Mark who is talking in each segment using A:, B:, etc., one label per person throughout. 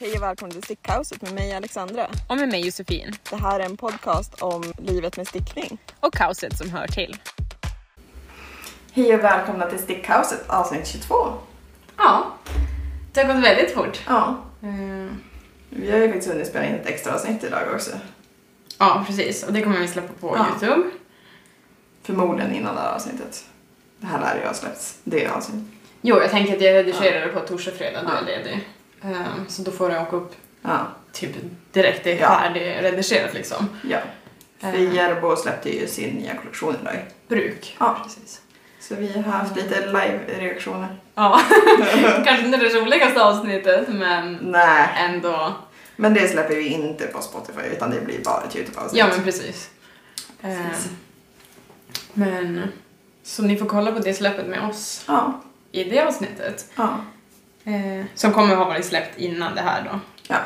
A: Hej och välkommen till Stickkaoset med mig Alexandra.
B: Och med mig Josefin.
A: Det här är en podcast om livet med stickning.
B: Och kaoset som hör till.
A: Hej och välkomna till Stickkaoset avsnitt 22.
B: Ja, det har gått väldigt fort.
A: Ja,
B: Mm.
A: vi har ju faktiskt hunnit spela in ett extra avsnitt idag också.
B: Ja, precis. Och det kommer vi släppa på
A: Ja.
B: Youtube.
A: Förmodligen innan det här avsnittet. Det här lär ju ha släppts, det avsnittet.
B: Jo, jag tänker att jag redigerar det på torsdag, fredag, då
A: Ja.
B: är ledig. Ehm, så då får jag åka upp
A: Ja,
B: typ direkt, det är
A: Ja.
B: färdigredigerat liksom.
A: ja. För
B: Eh.
A: Järbo släppte ju sin nya kollektion idag.
B: Bruk.
A: Ja.
B: precis.
A: Så vi har haft lite live-reaktioner.
B: Ja, kanske inte det roligaste avsnittet, men
A: Nej,
B: ändå.
A: men det släpper vi inte på Spotify utan det blir bara ett Youtube-avsnitt.
B: Ja, men precis. Ehm,
A: Precis.
B: men, så ni får kolla på det släppet med oss
A: Ja,
B: i det avsnittet.
A: ja,
B: Eh, som kommer ha varit släppt innan det här då.
A: ja.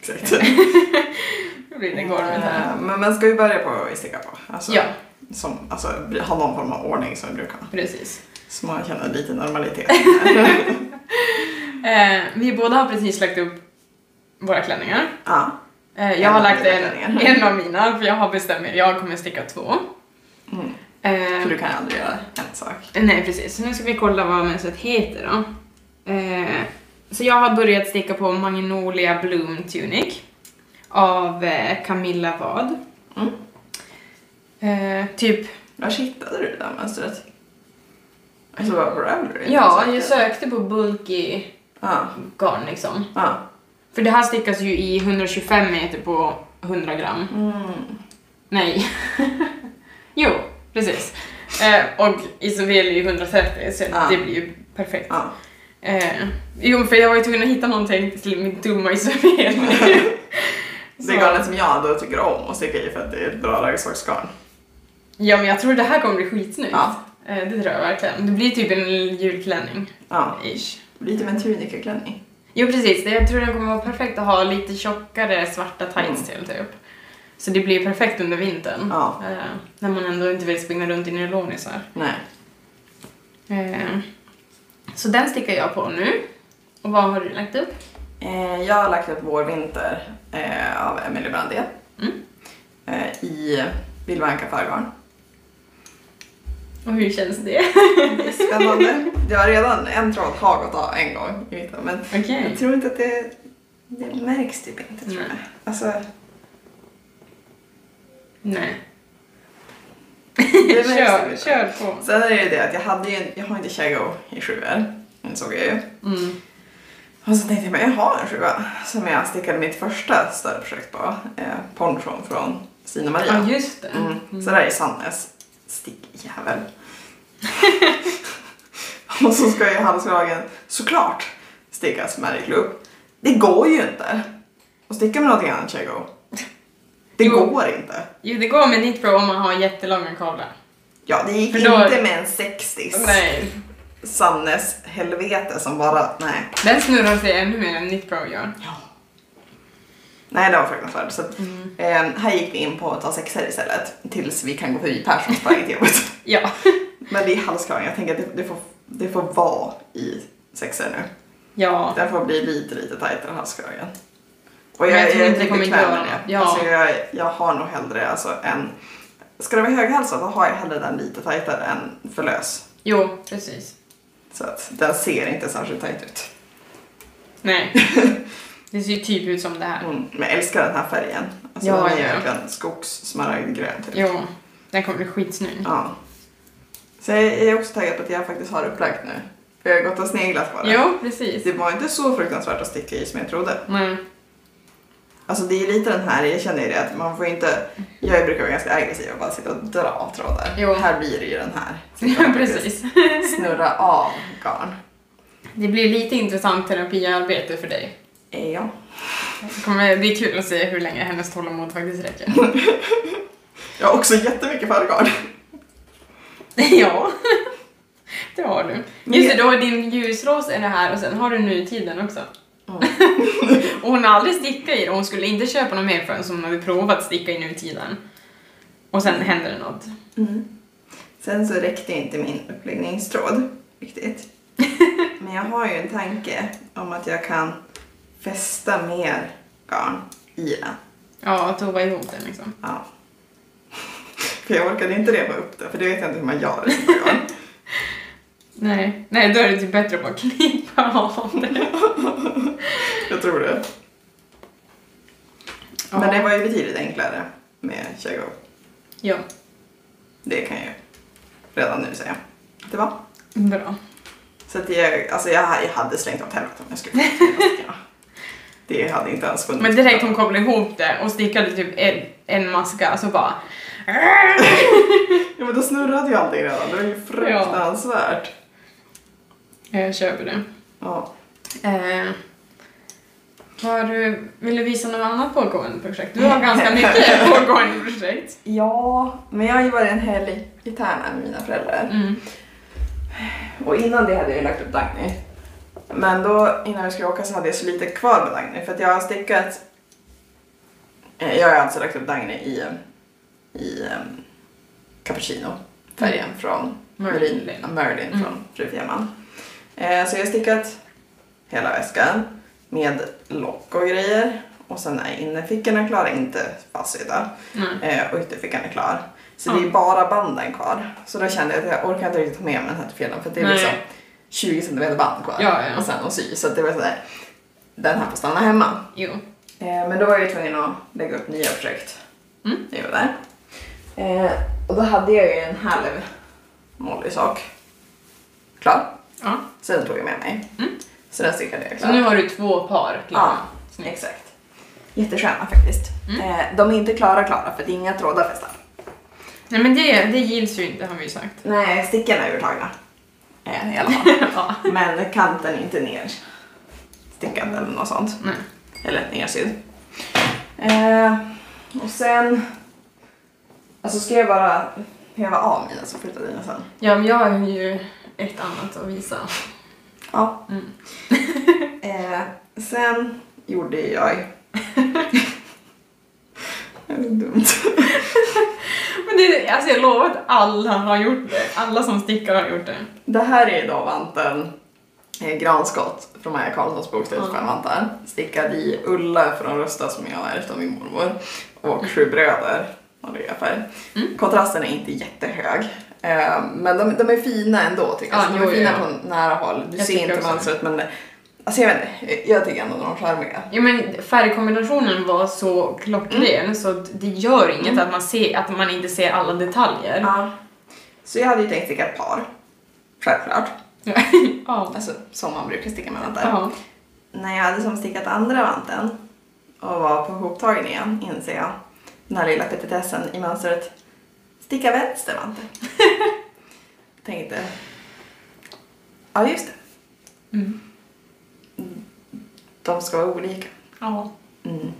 A: Exakt.
B: Då blir det gormet här.
A: Eh, Men, men ska vi börja på att sticka på? Alltså,
B: Ja,
A: Som, alltså, ha någon form av ordning som vi brukar ha.
B: precis.
A: Så man känner lite normalitet.
B: Eh, vi båda har precis lagt upp våra klänningar.
A: ja.
B: Eh, jag har lagt en, en av mina, för jag har bestämt mig. Jag kommer sticka två.
A: Mm.
B: Eh,
A: För du kan ju aldrig göra en sak.
B: nej, precis. Så nu ska vi kolla vad mönstret heter då. Eh, så jag har börjat sticka på Magnolia Bloom Tunic av eh, Camilla Wad.
A: Mm.
B: Eh, typ
A: Var hittade du det där mönstret? Alltså Ravelry?
B: Ja, jag sökte på bulky
A: Ja,
B: garn liksom.
A: ja.
B: För det här stickas ju i 125 meter på 100 gram.
A: Mm.
B: Nej. jo, precis. Eh, och Isabel är ju 130 så
A: Ja.
B: det blir ju perfekt. Eh, jo, för jag var ju tvungen att hitta någonting till min dumma Isabel.
A: Det garnet som jag då tycker om att sticka i för att det är ett bra raggsocksgarn.
B: Ja, men jag tror det här kommer bli skitsnyggt.
A: Ja.
B: Eh, det tror jag verkligen. Det blir typ en julklänning.
A: Ja,
B: Ish.
A: lite med en tunikaklänning.
B: Jo precis, jag tror den kommer vara perfekt att ha lite tjockare svarta tights till typ. Så det blir perfekt under vintern.
A: Ja.
B: Eh, när man ändå inte vill springa runt i nylonisar.
A: Nej.
B: Eh, så den stickar jag på nu. Och vad har du lagt upp?
A: Eh, jag har lagt upp Vår vinter eh, av Emily Brandé.
B: Mm.
A: Eh, I Vildvanka färggarn.
B: Och hur känns det?
A: Spännande. Jag har redan en tråd har gått av en gång i mitten men
B: Okej.
A: jag tror inte att det, det märks typ inte tror jag.
B: Nej.
A: Alltså,
B: Nej. kör, kör på.
A: Sen är det ju det att jag hade ju, jag har inte Chago i sjuor, insåg jag ju.
B: Mm.
A: Och så tänkte jag, men jag har en sjua som jag stickade mitt första större projekt på. Eh, ponchon från Stina Maria.
B: Ja, just det.
A: Mm. Så där är Sannes stickjävel. och så ska ju halskragen såklart stickas med klubb. Det går ju inte att sticka med någonting annat än Chago. Det
B: Jo.
A: går inte.
B: Jo, det går med Knit Pro om man har jättelånga kavlar.
A: Ja, det gick
B: då-
A: inte med en 60
B: Nej.
A: Sannes helvete som bara, nej.
B: Den snurrar sig ännu mer än Knit Pro gör.
A: Nej, det var fruktansvärt. Så att,
B: Mm.
A: eh, här gick vi in på att ta sexer istället tills vi kan gå förbi Perssons på väg till jobbet.
B: Ja.
A: Men det är halskragen, jag tänker att det, det, får, det får vara i sexer nu.
B: Ja.
A: Den får bli lite, lite tajtare halskragen. Och jag,
B: jag
A: jag, är
B: inte
A: bekväm med det.
B: Ja.
A: Alltså jag, jag har nog hellre alltså en... Ska det vara höghalsad då har jag hellre den lite tajtare än för lös.
B: Jo, precis.
A: Så att den ser inte särskilt tajt ut.
B: Nej. Det ser ju typ ut som det här.
A: Mm, men jag älskar den här färgen. Alltså
B: Ja,
A: den är
B: ja.
A: verkligen skogssmaragdgrön typ.
B: Jo, den kommer bli skitsnygg.
A: Ja. Så jag är också taggad på att jag faktiskt har upplagt nu. För jag har gått och sneglat på det.
B: Jo, precis.
A: Det var inte så fruktansvärt att sticka i som jag trodde.
B: Nej.
A: Alltså det är lite den här, jag känner ju det att man får inte, jag brukar vara ganska aggressiv och bara sitta och dra trådar.
B: Jo.
A: Här blir det ju den här.
B: Ja, precis.
A: Snurra av garn.
B: Det blir lite intressant terapiarbete för dig.
A: Eh, Ja.
B: Det kommer bli kul att se hur länge hennes tålamod faktiskt räcker.
A: Jag har också jättemycket färggarn.
B: ja, det har du. Just det, då har din ljusros är det här och sen har du nutiden också.
A: Ja.
B: Och hon har aldrig stickat i det och hon skulle inte köpa något mer förrän hon hade provat sticka i nutiden. Och sen händer det något.
A: Mm. Sen så räckte inte min uppläggningstråd riktigt. Men jag har ju en tanke om att jag kan fästa mer garn i den.
B: Ja, att tova ihop den liksom.
A: Ja. För jag orkade inte repa upp det, för det vet jag inte hur man gör.
B: Nej, nej då är det typ bättre att bara klippa av det.
A: jag tror det. Men det var ju betydligt enklare med Chego.
B: Ja,
A: Det kan jag ju redan nu säga. Det var.
B: bra.
A: Så att jag, alltså jag, jag hade slängt åt helvete om jag skulle. Det hade inte ens funnits.
B: Men direkt hon kopplade ihop det och stickade typ en, en maska så bara...
A: Ja men då snurrade ju allting redan. Det var ju fruktansvärt.
B: Jag köper det.
A: Ja.
B: Eh, har du, vill du visa något annat pågående projekt? Du har ganska mycket pågående projekt.
A: ja, men jag har ju varit en helg i Tärna med mina föräldrar.
B: Mm.
A: Och innan det hade jag ju lagt upp Dagny. Men då innan vi skulle åka så hade jag så lite kvar med Dagny för att jag har stickat eh, Jag har alltså lagt upp Dagny i, i um, cappuccino färgen från
B: Merlin.
A: Merlin
B: Mm.
A: från Fru Fjällman. Eh, så jag har stickat hela väskan med lock och grejer och sen är innerfickorna klara, inte fastsydda.
B: Nej.
A: Eh, och ytterfickan är klar. Så
B: Ja.
A: det är bara banden kvar. Så då kände jag att jag orkar inte riktigt ta med mig den här till fjällen för det är
B: Nej.
A: liksom 20 cm band kvar.
B: Ja, ja.
A: Och sen att sy. Så det var sådär, den här får stanna hemma.
B: Jo.
A: Eh, men då var jag ju tvungen att lägga upp nya projekt.
B: Mm.
A: Det var där. Och då hade jag ju en halv Molly-sak klar.
B: Ja.
A: Så den tog jag med mig.
B: Mm.
A: Så den stickade jag
B: Så
A: klar.
B: nu har du två par
A: Ja,
B: klara. Snyggt.
A: exakt. Jättesköna faktiskt.
B: Mm.
A: Eh, de är inte klara klara för det är inga trådar fästa.
B: Nej men det, det gills ju inte har vi ju sagt.
A: Nej, stickorna är urtagna. Eh, I alla fall.
B: ja.
A: Men kanten är inte ner stickad eller något sånt.
B: Nej.
A: Eller nersydd. Eh, och sen... Alltså ska jag bara häva av mina så flyttar dina sen.
B: ja, men jag har ju ett annat att visa.
A: Ja.
B: Mm.
A: Eh, sen gjorde jag... det är dumt.
B: Men det, alltså jag lovar att alla har gjort det. Alla som stickar har gjort det.
A: Det här är då vanten eh, granskott från Maja Karlssons bok Slut
B: Ja.
A: vantar. Stickad i Ulla från Rusta som jag ärvt av min mormor. Och Sju bröder av färg.
B: Mm.
A: Kontrasten är inte jättehög. Eh, men de, de är fina ändå tycker jag.
B: Ja,
A: Så de
B: jo,
A: är fina
B: jo,
A: på nära håll. Du
B: Jag
A: ser inte mönstret men alltså jag vet inte, jag tycker ändå de är charmiga.
B: Ja men färgkombinationen var så klockren så att det gör inget
A: Mm.
B: att, man ser, att man inte ser alla detaljer.
A: Ja. Så jag hade ju tänkt sticka ett par. Självklart.
B: Ja. ja.
A: Alltså som man brukar sticka med vantar.
B: ja.
A: När jag hade som stickat andra vanten och var på hoptagningen inser jag den här lilla petitessen i mönstret sticka vänster vante. Tänkte, ja just det,
B: Mm.
A: de ska vara olika.
B: ja.
A: Mm.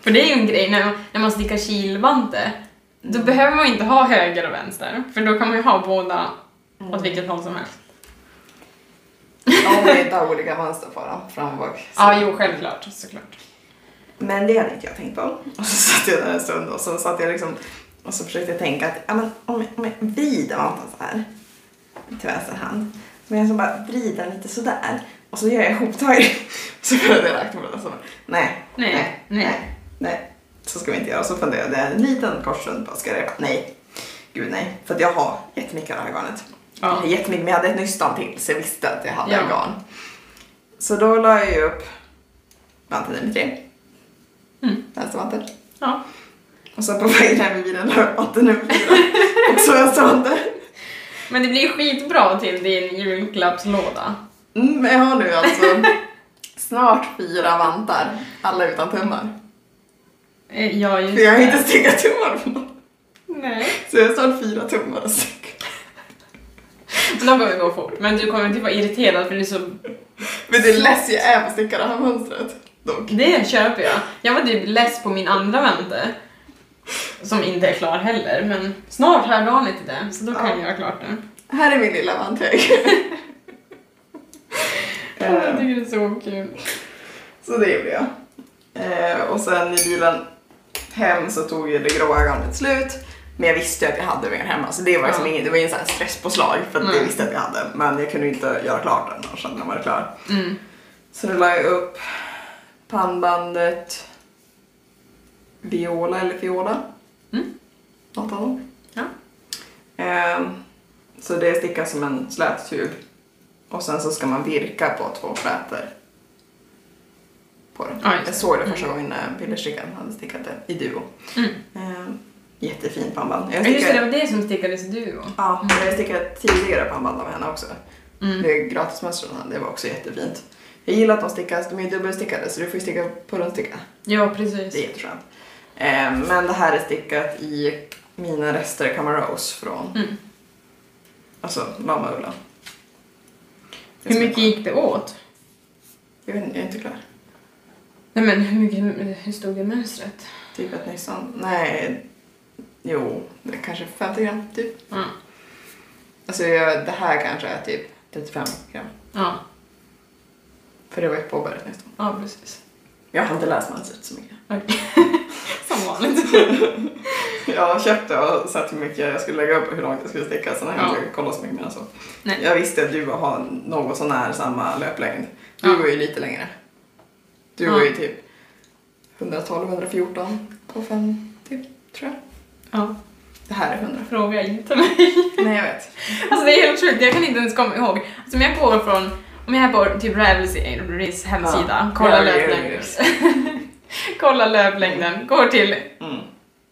B: För det är ju en grej när man, när man stickar kilvante. Då
A: Mm.
B: behöver man inte ha höger och vänster. För då kan man ju ha båda
A: Mm.
B: åt vilket håll som helst.
A: Om vi inte har olika mönster på dem, fram och bak. Så-
B: Ja, jo självklart. Såklart.
A: Men det hade inte jag tänkt på. Och så satt jag där en stund och så satt jag liksom och så försökte jag tänka att ja, men om, jag, om jag vrider vanten så här till vänster hand. Men jag så bara vrider lite sådär och så gör jag hoptagning. Så började jag på det och så bara, nej,
B: Nej,
A: nej,
B: nej.
A: nej. Så ska vi inte göra. Så funderade jag en liten korsrund på, ska jag repa? Nej, gud nej. För att jag har jättemycket av det här garnet.
B: Ja.
A: jättemycket, men jag hade ett nystan till så jag visste att jag hade
B: Ja.
A: garn. Så då la jag ju upp vanten nummer tre.
B: Mm.
A: Vänstervanten.
B: ja.
A: Och sen på vägen hem vid den la jag upp vanten nummer fyra. Också vänstervanten.
B: Men det blir skitbra till din julklappslåda.
A: Mm, men jag har nu alltså snart fyra vantar. Alla utan tummar.
B: Eh, Ja, just
A: För jag har inte stickat tummar på någon.
B: Nej.
A: Så jag har snart fyra tummar att sticka.
B: Behöver vi gå fort. Men du kommer inte vara irriterad för det är så...
A: Men det är less jag är på att sticka det här mönstret. Dock.
B: Det köper jag. Jag var typ less på min andra vänte. Som inte är klar heller, men snart har jag garnet till det, så då kan
A: Ja.
B: jag göra klart det.
A: Här är min lilla vanthög.
B: Jag tycker det är så kul.
A: Så det gjorde jag. Eh, och sen i bilen hem så tog ju det gråa garnet slut. Men jag visste ju att jag hade mer hemma så det var liksom
B: Ja.
A: inget, det var ingen här stresspåslag för att
B: Nej.
A: jag visste att jag hade. Men jag kunde inte göra klart den och sen när den var klar.
B: Mm.
A: Så då la jag upp pannbandet Viola eller Fiola.
B: Mm.
A: Något dem.
B: Ja.
A: Ehm, så det stickas som en slät tub. Och sen så ska man virka på två flätor. På den.
B: Ja,
A: jag såg det första gången när pillerstickan hade stickat det i duo.
B: Mm.
A: Ehm, jättefint pannband. Jag
B: Ja, just det, det
A: stickade,
B: var det som stickades i duo.
A: ja, jag har stickat tidigare pannband av henne också.
B: Mm.
A: Det är gratismönstren, det var också jättefint. Jag gillar att de stickas, de är dubbelstickade så du får ju sticka på rundsticka.
B: Ja,
A: Det är
B: precis.
A: jätteskönt. Eh, men det här är stickat i mina rester Camarose från
B: Mm.
A: alltså. Det
B: Hur mycket gick det åt?
A: Jag vet jag är inte klar.
B: Nej men hur, mycket, hur stod det mönstret?
A: Typ ett nystan. Nej, jo, det kanske 50 gram typ.
B: Ja.
A: Alltså jag, det här kanske är typ 35 gram.
B: Ja,
A: För det var ett påbörjat nystan.
B: ja precis.
A: Jag har inte läst mönstret så mycket.
B: Som vanligt.
A: Jag köpte och sett hur mycket jag skulle lägga upp och hur långt jag skulle sticka. Sen har jag
B: Ja.
A: inte kollat så mycket mer än så.
B: Nej.
A: Jag visste att du har något sånär samma löplängd. Du
B: Ja.
A: går ju lite längre. Du
B: Ja.
A: går ju typ 112-114 på 50 tror jag.
B: Ja,
A: Det här är 100.
B: fråga inte mig.
A: Nej jag vet.
B: Alltså det är helt sjukt, jag kan inte ens komma ihåg. Alltså om jag går från, om jag är på typ Ravelrys hemsida,
A: Ja.
B: kollar
A: Ja, ja,
B: löplängden. går till
A: Mm.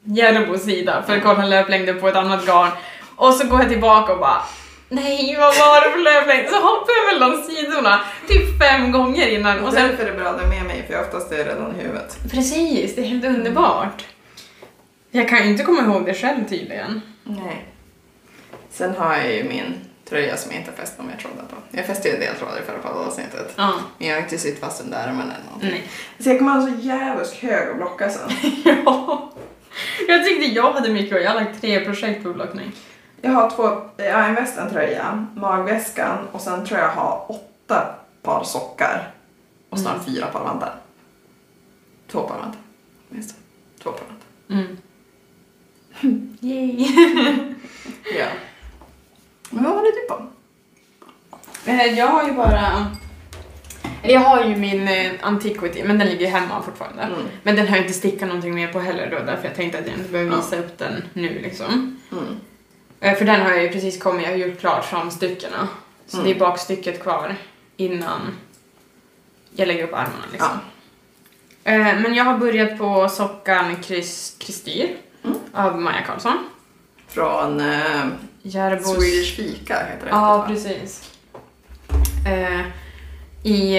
B: Järbos sida för att kolla löplängden på ett annat garn. Och så går jag tillbaka och bara Nej, vad var det för löplängd? Så hoppar jag mellan sidorna typ fem gånger innan och
A: Och
B: sen...
A: därför är det bra att du är med mig för oftast är det redan i huvudet.
B: Precis, det är helt underbart. Jag kan ju inte komma ihåg det själv tydligen.
A: Nej. Sen har jag ju min tröja som jag inte har fäst någon mer trådar på. Jag fäste ju en del trådar i förra poddavsnittet.
B: Ja.
A: Men jag har inte sytt fast under ärmen eller någonting.
B: Nej.
A: Så jag kommer ha så jävligt hög att blocka sen.
B: Ja. Jag tyckte jag hade mycket och jag har lagt tre projekt på blockning.
A: Jag har två, jag har en väst, en tröja, magväskan och sen tror jag har åtta par sockar och snart
B: Mm.
A: fyra par vantar. Två par vantar. Det. Två par vantar.
B: Mm. Yay.
A: Ja. Men vad det du på?
B: Eh, Jag har ju bara... Jag har ju min eh, Antiquity, men den ligger hemma fortfarande.
A: Mm.
B: Men den har jag inte stickat någonting mer på heller då, därför jag tänkte att jag inte behöver visa upp den nu liksom.
A: Mm.
B: Eh, För den har jag ju precis kommit, jag har gjort klart framstyckena. Så
A: Mm.
B: det är bakstycket kvar innan jag lägger upp armarna liksom.
A: Ja.
B: Men jag har börjat på sockan Kristyr
A: Mm.
B: av Maja Karlsson.
A: Från
B: Järbos...
A: Swedish Fika heter det.
B: Ja, precis. Eh, I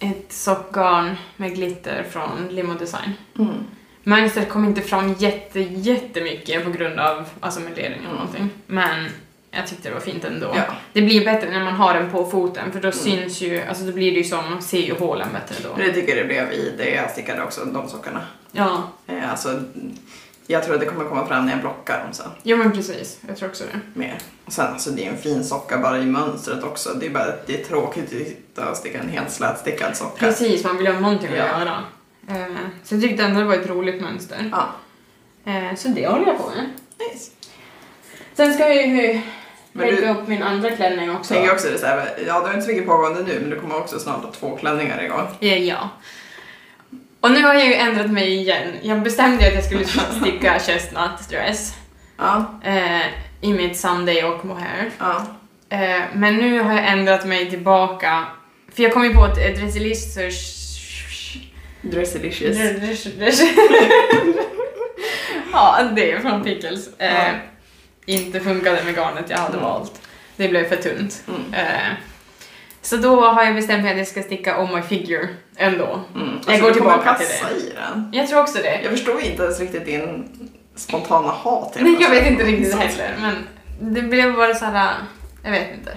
B: ett sockgarn med glitter från Limo Design.
A: Mm.
B: Mönstret kom inte fram jätte, jättemycket på grund av melering eller
A: Mm.
B: någonting. Men jag tyckte det var fint ändå.
A: Ja.
B: Det blir bättre när man har den på foten för då
A: Mm.
B: syns ju, alltså då blir det ju som, man ser ju hålen bättre då.
A: Det tycker jag det blev i det jag stickade också, de sockarna.
B: Ja,
A: Eh, alltså, jag tror att det kommer komma fram när jag blockar dem sen.
B: ja men precis. Jag tror också det.
A: mer. Och sen alltså det är en fin socka bara i mönstret också. Det är bara det är tråkigt att sitta och sticka en helt slätstickad socka.
B: Precis, man vill ha någonting
A: Ja.
B: att göra. Eh, så jag tyckte ändå det var ett roligt mönster.
A: Ja.
B: Eh, så det håller jag på med.
A: Nice.
B: Sen ska jag ju
A: Men
B: lägga upp min andra klänning också.
A: Tänker också det så här, ja du har inte så mycket pågående nu men du kommer också snart ha två klänningar igång.
B: Ja, ja. Och nu har jag ju ändrat mig igen. Jag bestämde att jag skulle sticka chestnut dress
A: Ja,
B: eh, i mitt Sunday och mohair.
A: ja.
B: Eh, men nu har jag ändrat mig tillbaka. För jag kom ju på ett, ett Resilicious...
A: Dressilicious.
B: ja, det är från Pickles. Eh,
A: Ja.
B: Inte funkade med garnet jag hade
A: Mm.
B: valt. Det blev för tunt.
A: Mm.
B: Så då har jag bestämt mig att jag ska sticka om my figure ändå.
A: Mm.
B: Jag går
A: det kommer
B: tillbaka till
A: passa i den.
B: Jag tror också det.
A: Jag förstår inte ens riktigt din spontana hat.
B: Nej, jag vet inte riktigt heller, men det blev bara så här. jag vet inte.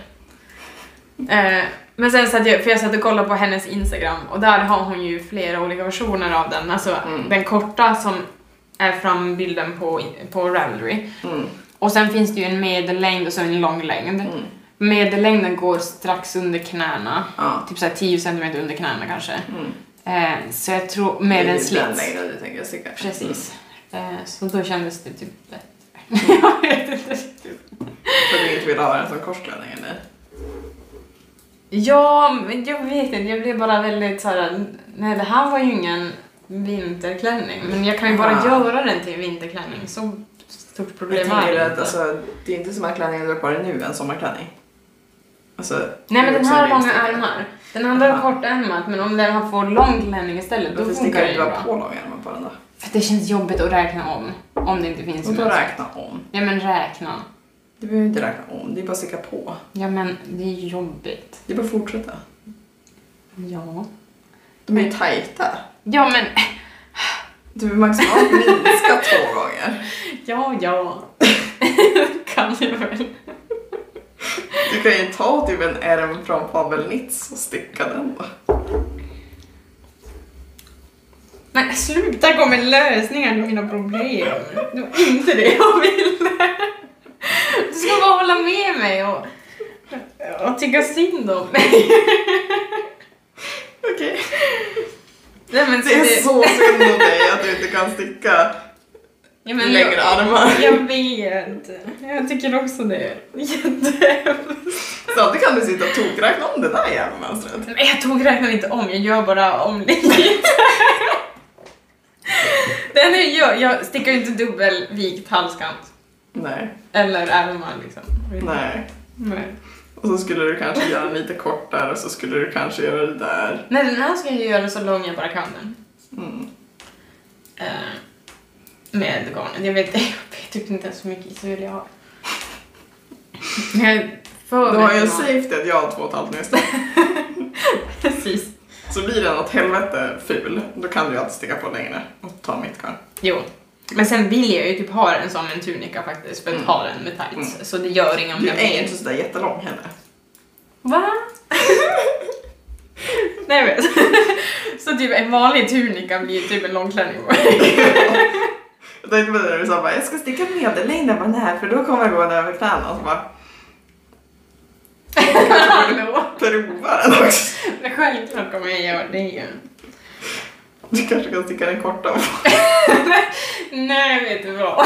B: Eh, men sen satt jag, för jag satt och kollade på hennes Instagram och där har hon ju flera olika versioner av den. Alltså
A: Mm.
B: den korta som är frambilden på, på Ravelry.
A: Mm.
B: Och sen finns det ju en medellängd och så en lång längd.
A: Mm.
B: Medellängden går strax under knäna,
A: Ja.
B: typ såhär 10 cm under knäna kanske.
A: Mm.
B: Eh, så jag tror med en
A: Det är Den
B: slits.
A: längden du tänker sticka.
B: Precis. Eh, så då kändes det typ bättre. jag vet inte riktigt.
A: Mm. För du inte vill ha den som korsklänning eller?
B: Ja, men jag vet inte. Jag blev bara väldigt så här. Nej, det här var ju ingen vinterklänning. Men jag kan ju bara
A: Ja.
B: göra den till vinterklänning. Så stort problem
A: Jag
B: är det inte.
A: alltså, det är inte som att klänningen du har på dig nu är en sommarklänning. Alltså,
B: Nej, men den har långa
A: vinterklänning.
B: ärmar. Den andra har
A: Aha.
B: kortärmat, men om den har får lång klänning istället, då funkar det
A: du
B: ju bra.
A: på långärmar på den då?
B: För det känns jobbigt att räkna om. Om det inte finns
A: Och då räkna om.
B: Ja, men räkna.
A: Du behöver inte räkna om, det är bara att sticka på.
B: Ja, men det är jobbigt.
A: Det är bara att fortsätta.
B: Ja.
A: De är ju tajta.
B: Ja, men...
A: Du vill maximalt minska två gånger.
B: Ja, ja. kan jag väl.
A: Du kan ju ta typ en ärm från Fabelnitz och sticka den då.
B: Men sluta gå med lösningar på mina problem. Det var inte det jag ville. Du ska bara hålla med mig och, och tycka synd om mig.
A: Okej.
B: Nej, men
A: Det är så synd om dig att du inte kan sticka
B: ja, men
A: längre
B: jag,
A: armar.
B: jag vet. Jag tycker också det. Jättehemskt.
A: Samtidigt kan du sitta och tokräkna om det där jävla mönstret.
B: Men jag tog räknar inte om, jag gör bara om lite. Det enda jag gör, jag stickar ju inte dubbelvikt halskant.
A: Nej,
B: Eller ärmar liksom.
A: nej.
B: Nej.
A: Och så skulle du kanske göra den lite kortare och så skulle du kanske göra det där.
B: Nej, den här ska jag göra så lång jag bara kan den.
A: Mm.
B: Eh, med garnet. Jag vet, jag vet typ inte ens hur mycket isyl jag har. Men jag för
A: Du har
B: någon-
A: safety att jag har två och ett halvt nyss.
B: Precis.
A: Så blir den åt helvete ful, då kan du ju alltid sticka på längre och ta mitt garn.
B: Jo. Men sen vill jag ju typ ha den som en tunika faktiskt för att
A: Mm.
B: ha den med tights. Så det gör inget om
A: Du
B: jag
A: är ju
B: blir...
A: inte sådär jättelång heller.
B: Va? Nej jag vet. Så typ en vanlig tunika blir typ en långklänning.
A: Jag tänkte på det när du sa bara, jag ska sticka medellängden på den här för då kommer jag gå den över knäna och så bara
B: Hallå?
A: prova den också.
B: Men självklart kommer jag göra det.
A: Du kanske kan sticka den korta.
B: Nej, vet du vad?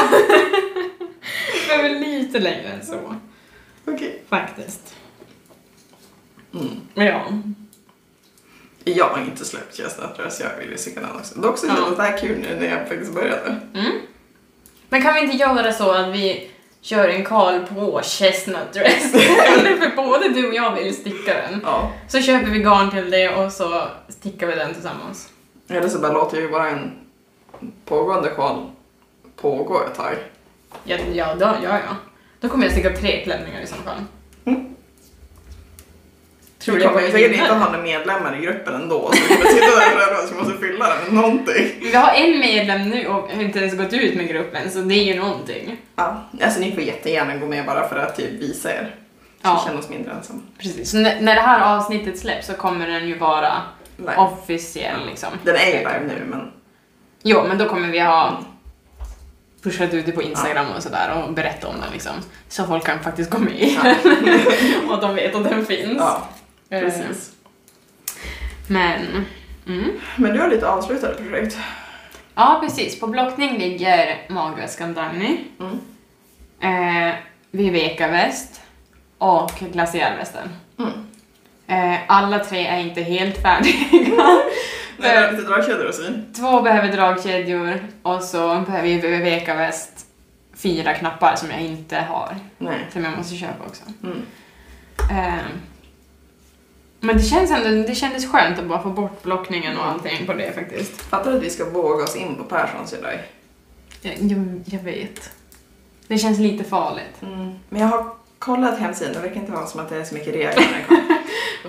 B: Jag är lite längre än så.
A: Okej.
B: Faktiskt.
A: Mm.
B: Ja.
A: Jag har inte släppt Chestnut Dress, jag vill ju sticka den också. Dock så kändes
B: Ja.
A: det här kul nu när jag faktiskt började.
B: Mm. Men kan vi inte göra så att vi kör en Karl på chestnut dress? För både du och jag vill sticka den.
A: Ja.
B: Så köper vi garn till det och så stickar vi den tillsammans.
A: Eller så bara låter ju bara en pågående sjal pågå ett tag.
B: Ja, ja, då, ja, ja. Då kommer jag sticka tre klänningar i så fall.
A: Mm.
B: Tror
A: vi kommer säkert inte ha några medlemmar i gruppen ändå. Så vi kommer sitta där själva så vi måste fylla den med någonting.
B: Vi har en medlem nu och har inte ens gått ut med gruppen så det är ju någonting.
A: Ja, alltså ni får jättegärna gå med bara för att typ visa er. Så
B: Ja.
A: känner oss mindre ensamma.
B: Precis. Så när, det här avsnittet släpps så kommer den ju vara
A: Nej.
B: officiell liksom.
A: Den är ju live nu men
B: Jo, men då kommer vi ha pushat ut det på Instagram och sådär och berätta om den liksom. Så folk kan faktiskt gå med
A: Ja.
B: och de vet att den finns.
A: ja, precis.
B: Men, mm.
A: Men du har lite avslutade projekt.
B: Ja, precis. På blockning ligger magväskan Dagny,
A: Mm.
B: eh, Viveka väst och glaciärvästen.
A: Mm.
B: Eh, alla tre är inte helt färdiga.
A: Men det är lite dragkedjor och sy.
B: Två behöver dragkedjor och så behöver ju Viveka väst fyra knappar som jag inte har.
A: Nej.
B: Som jag måste köpa också.
A: Mm.
B: Eh, men det känns ändå, det kändes skönt att bara få bort blockningen och allting på det faktiskt.
A: Fattar du att vi ska våga oss in på Perssons idag?
B: Jag, jag, jag vet. Det känns lite farligt.
A: Mm. Men jag har kollat hemsidan, det verkar inte vara som att det är så mycket regler när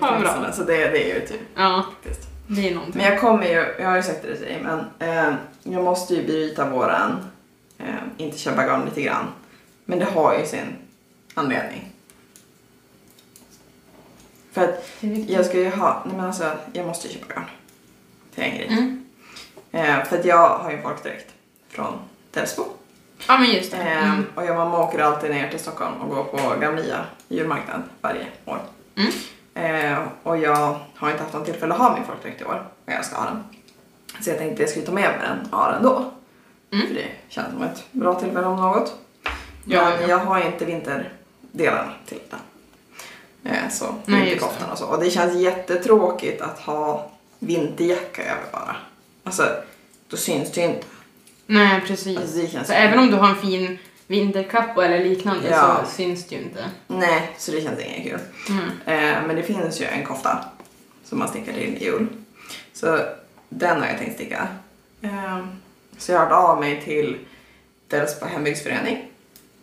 B: Vad bra.
A: Så det, det är ju typ
B: Ja,
A: faktiskt.
B: det är någonting.
A: Men jag kommer ju, jag har ju sagt det till dig, men eh, jag måste ju bryta våran, eh, inte köpa garn lite grann. Men det har ju sin anledning. För att
B: är
A: jag ska ju ha, nej men alltså, jag måste ju köpa garn. Till en grej.
B: Mm.
A: Eh, för att jag har ju folkdräkt från Delsbo.
B: Ja, men just det.
A: Eh,
B: Mm.
A: och jag mamma åker alltid ner till Stockholm och går på Gamlia julmarknad varje år.
B: Mm.
A: Eh, och jag har inte haft någon tillfälle att ha min folkdräkt i år och jag ska ha den. Så jag tänkte att jag skulle ta med mig den, ha den då.
B: Mm.
A: För det känns som ett bra tillfälle om något.
B: Ja,
A: Men
B: ja.
A: jag har inte vinterdelarna till den. Eh, så,
B: Nej,
A: vinterkoftan och så. Och det känns jättetråkigt att ha vinterjacka över bara. Alltså, då syns det ju inte.
B: Nej, precis.
A: Alltså, det känns
B: så även om du har en fin vinterkappa eller liknande
A: Ja.
B: så syns det ju inte.
A: Nej, så det känns inget kul.
B: Mm.
A: Eh, men det finns ju en kofta som man stickar till i ull. Så den har jag tänkt sticka. Eh, så jag hört av mig till Delsbo hembygdsförening.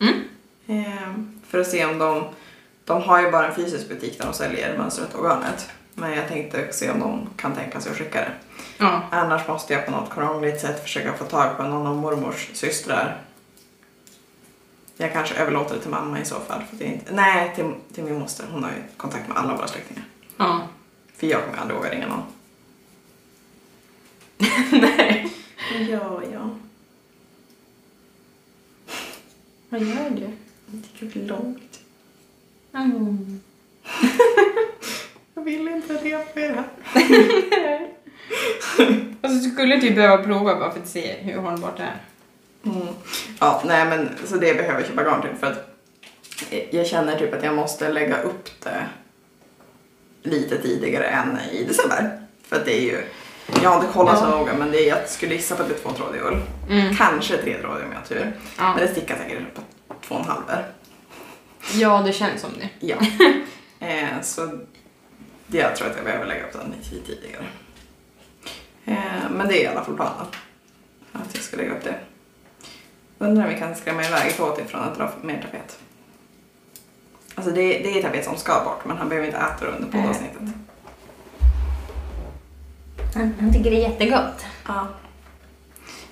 B: Mm.
A: Eh, för att se om de, de har ju bara en fysisk butik där de säljer mönstret och garnet. Men jag tänkte se om de kan tänka sig att skicka det.
B: Ja.
A: Annars måste jag på något krångligt sätt försöka få tag på någon av mormors systrar. Jag kanske överlåter det till mamma i så fall. För det är inte, nej, till, till min moster. Hon har ju kontakt med alla våra släktingar.
B: ja.
A: För jag kommer aldrig våga ringa någon.
B: Nej.
A: Ja, ja.
B: Vad gör du?
A: Det gick långt.
B: Mm.
A: Jag vill inte repera.
B: Alltså du skulle typ behöva prova bara för att se hur hållbart det är.
A: Mm. Ja, nej men så det behöver jag köpa garn till för att jag känner typ att jag måste lägga upp det lite tidigare än i december. För att det är ju, jag har inte kollat så
B: Ja.
A: noga men det är, jag skulle gissa på att det är tvåtrådig ull.
B: Mm.
A: Kanske tretrådig om jag har tur.
B: Ja.
A: Men det stickar säkert på två och en halv.
B: Ja, det känns som det.
A: Ja. eh, så det jag tror att jag behöver lägga upp den lite tidigare. Eh, men det är i alla fall planen. Att jag ska lägga upp det. Undrar om vi kan skrämma iväg Tåt ifrån att dra mer tapet. Alltså det, det är tapet som ska bort men han behöver inte äta det under poddavsnittet.
B: Han, han tycker det är jättegott.
A: Ja.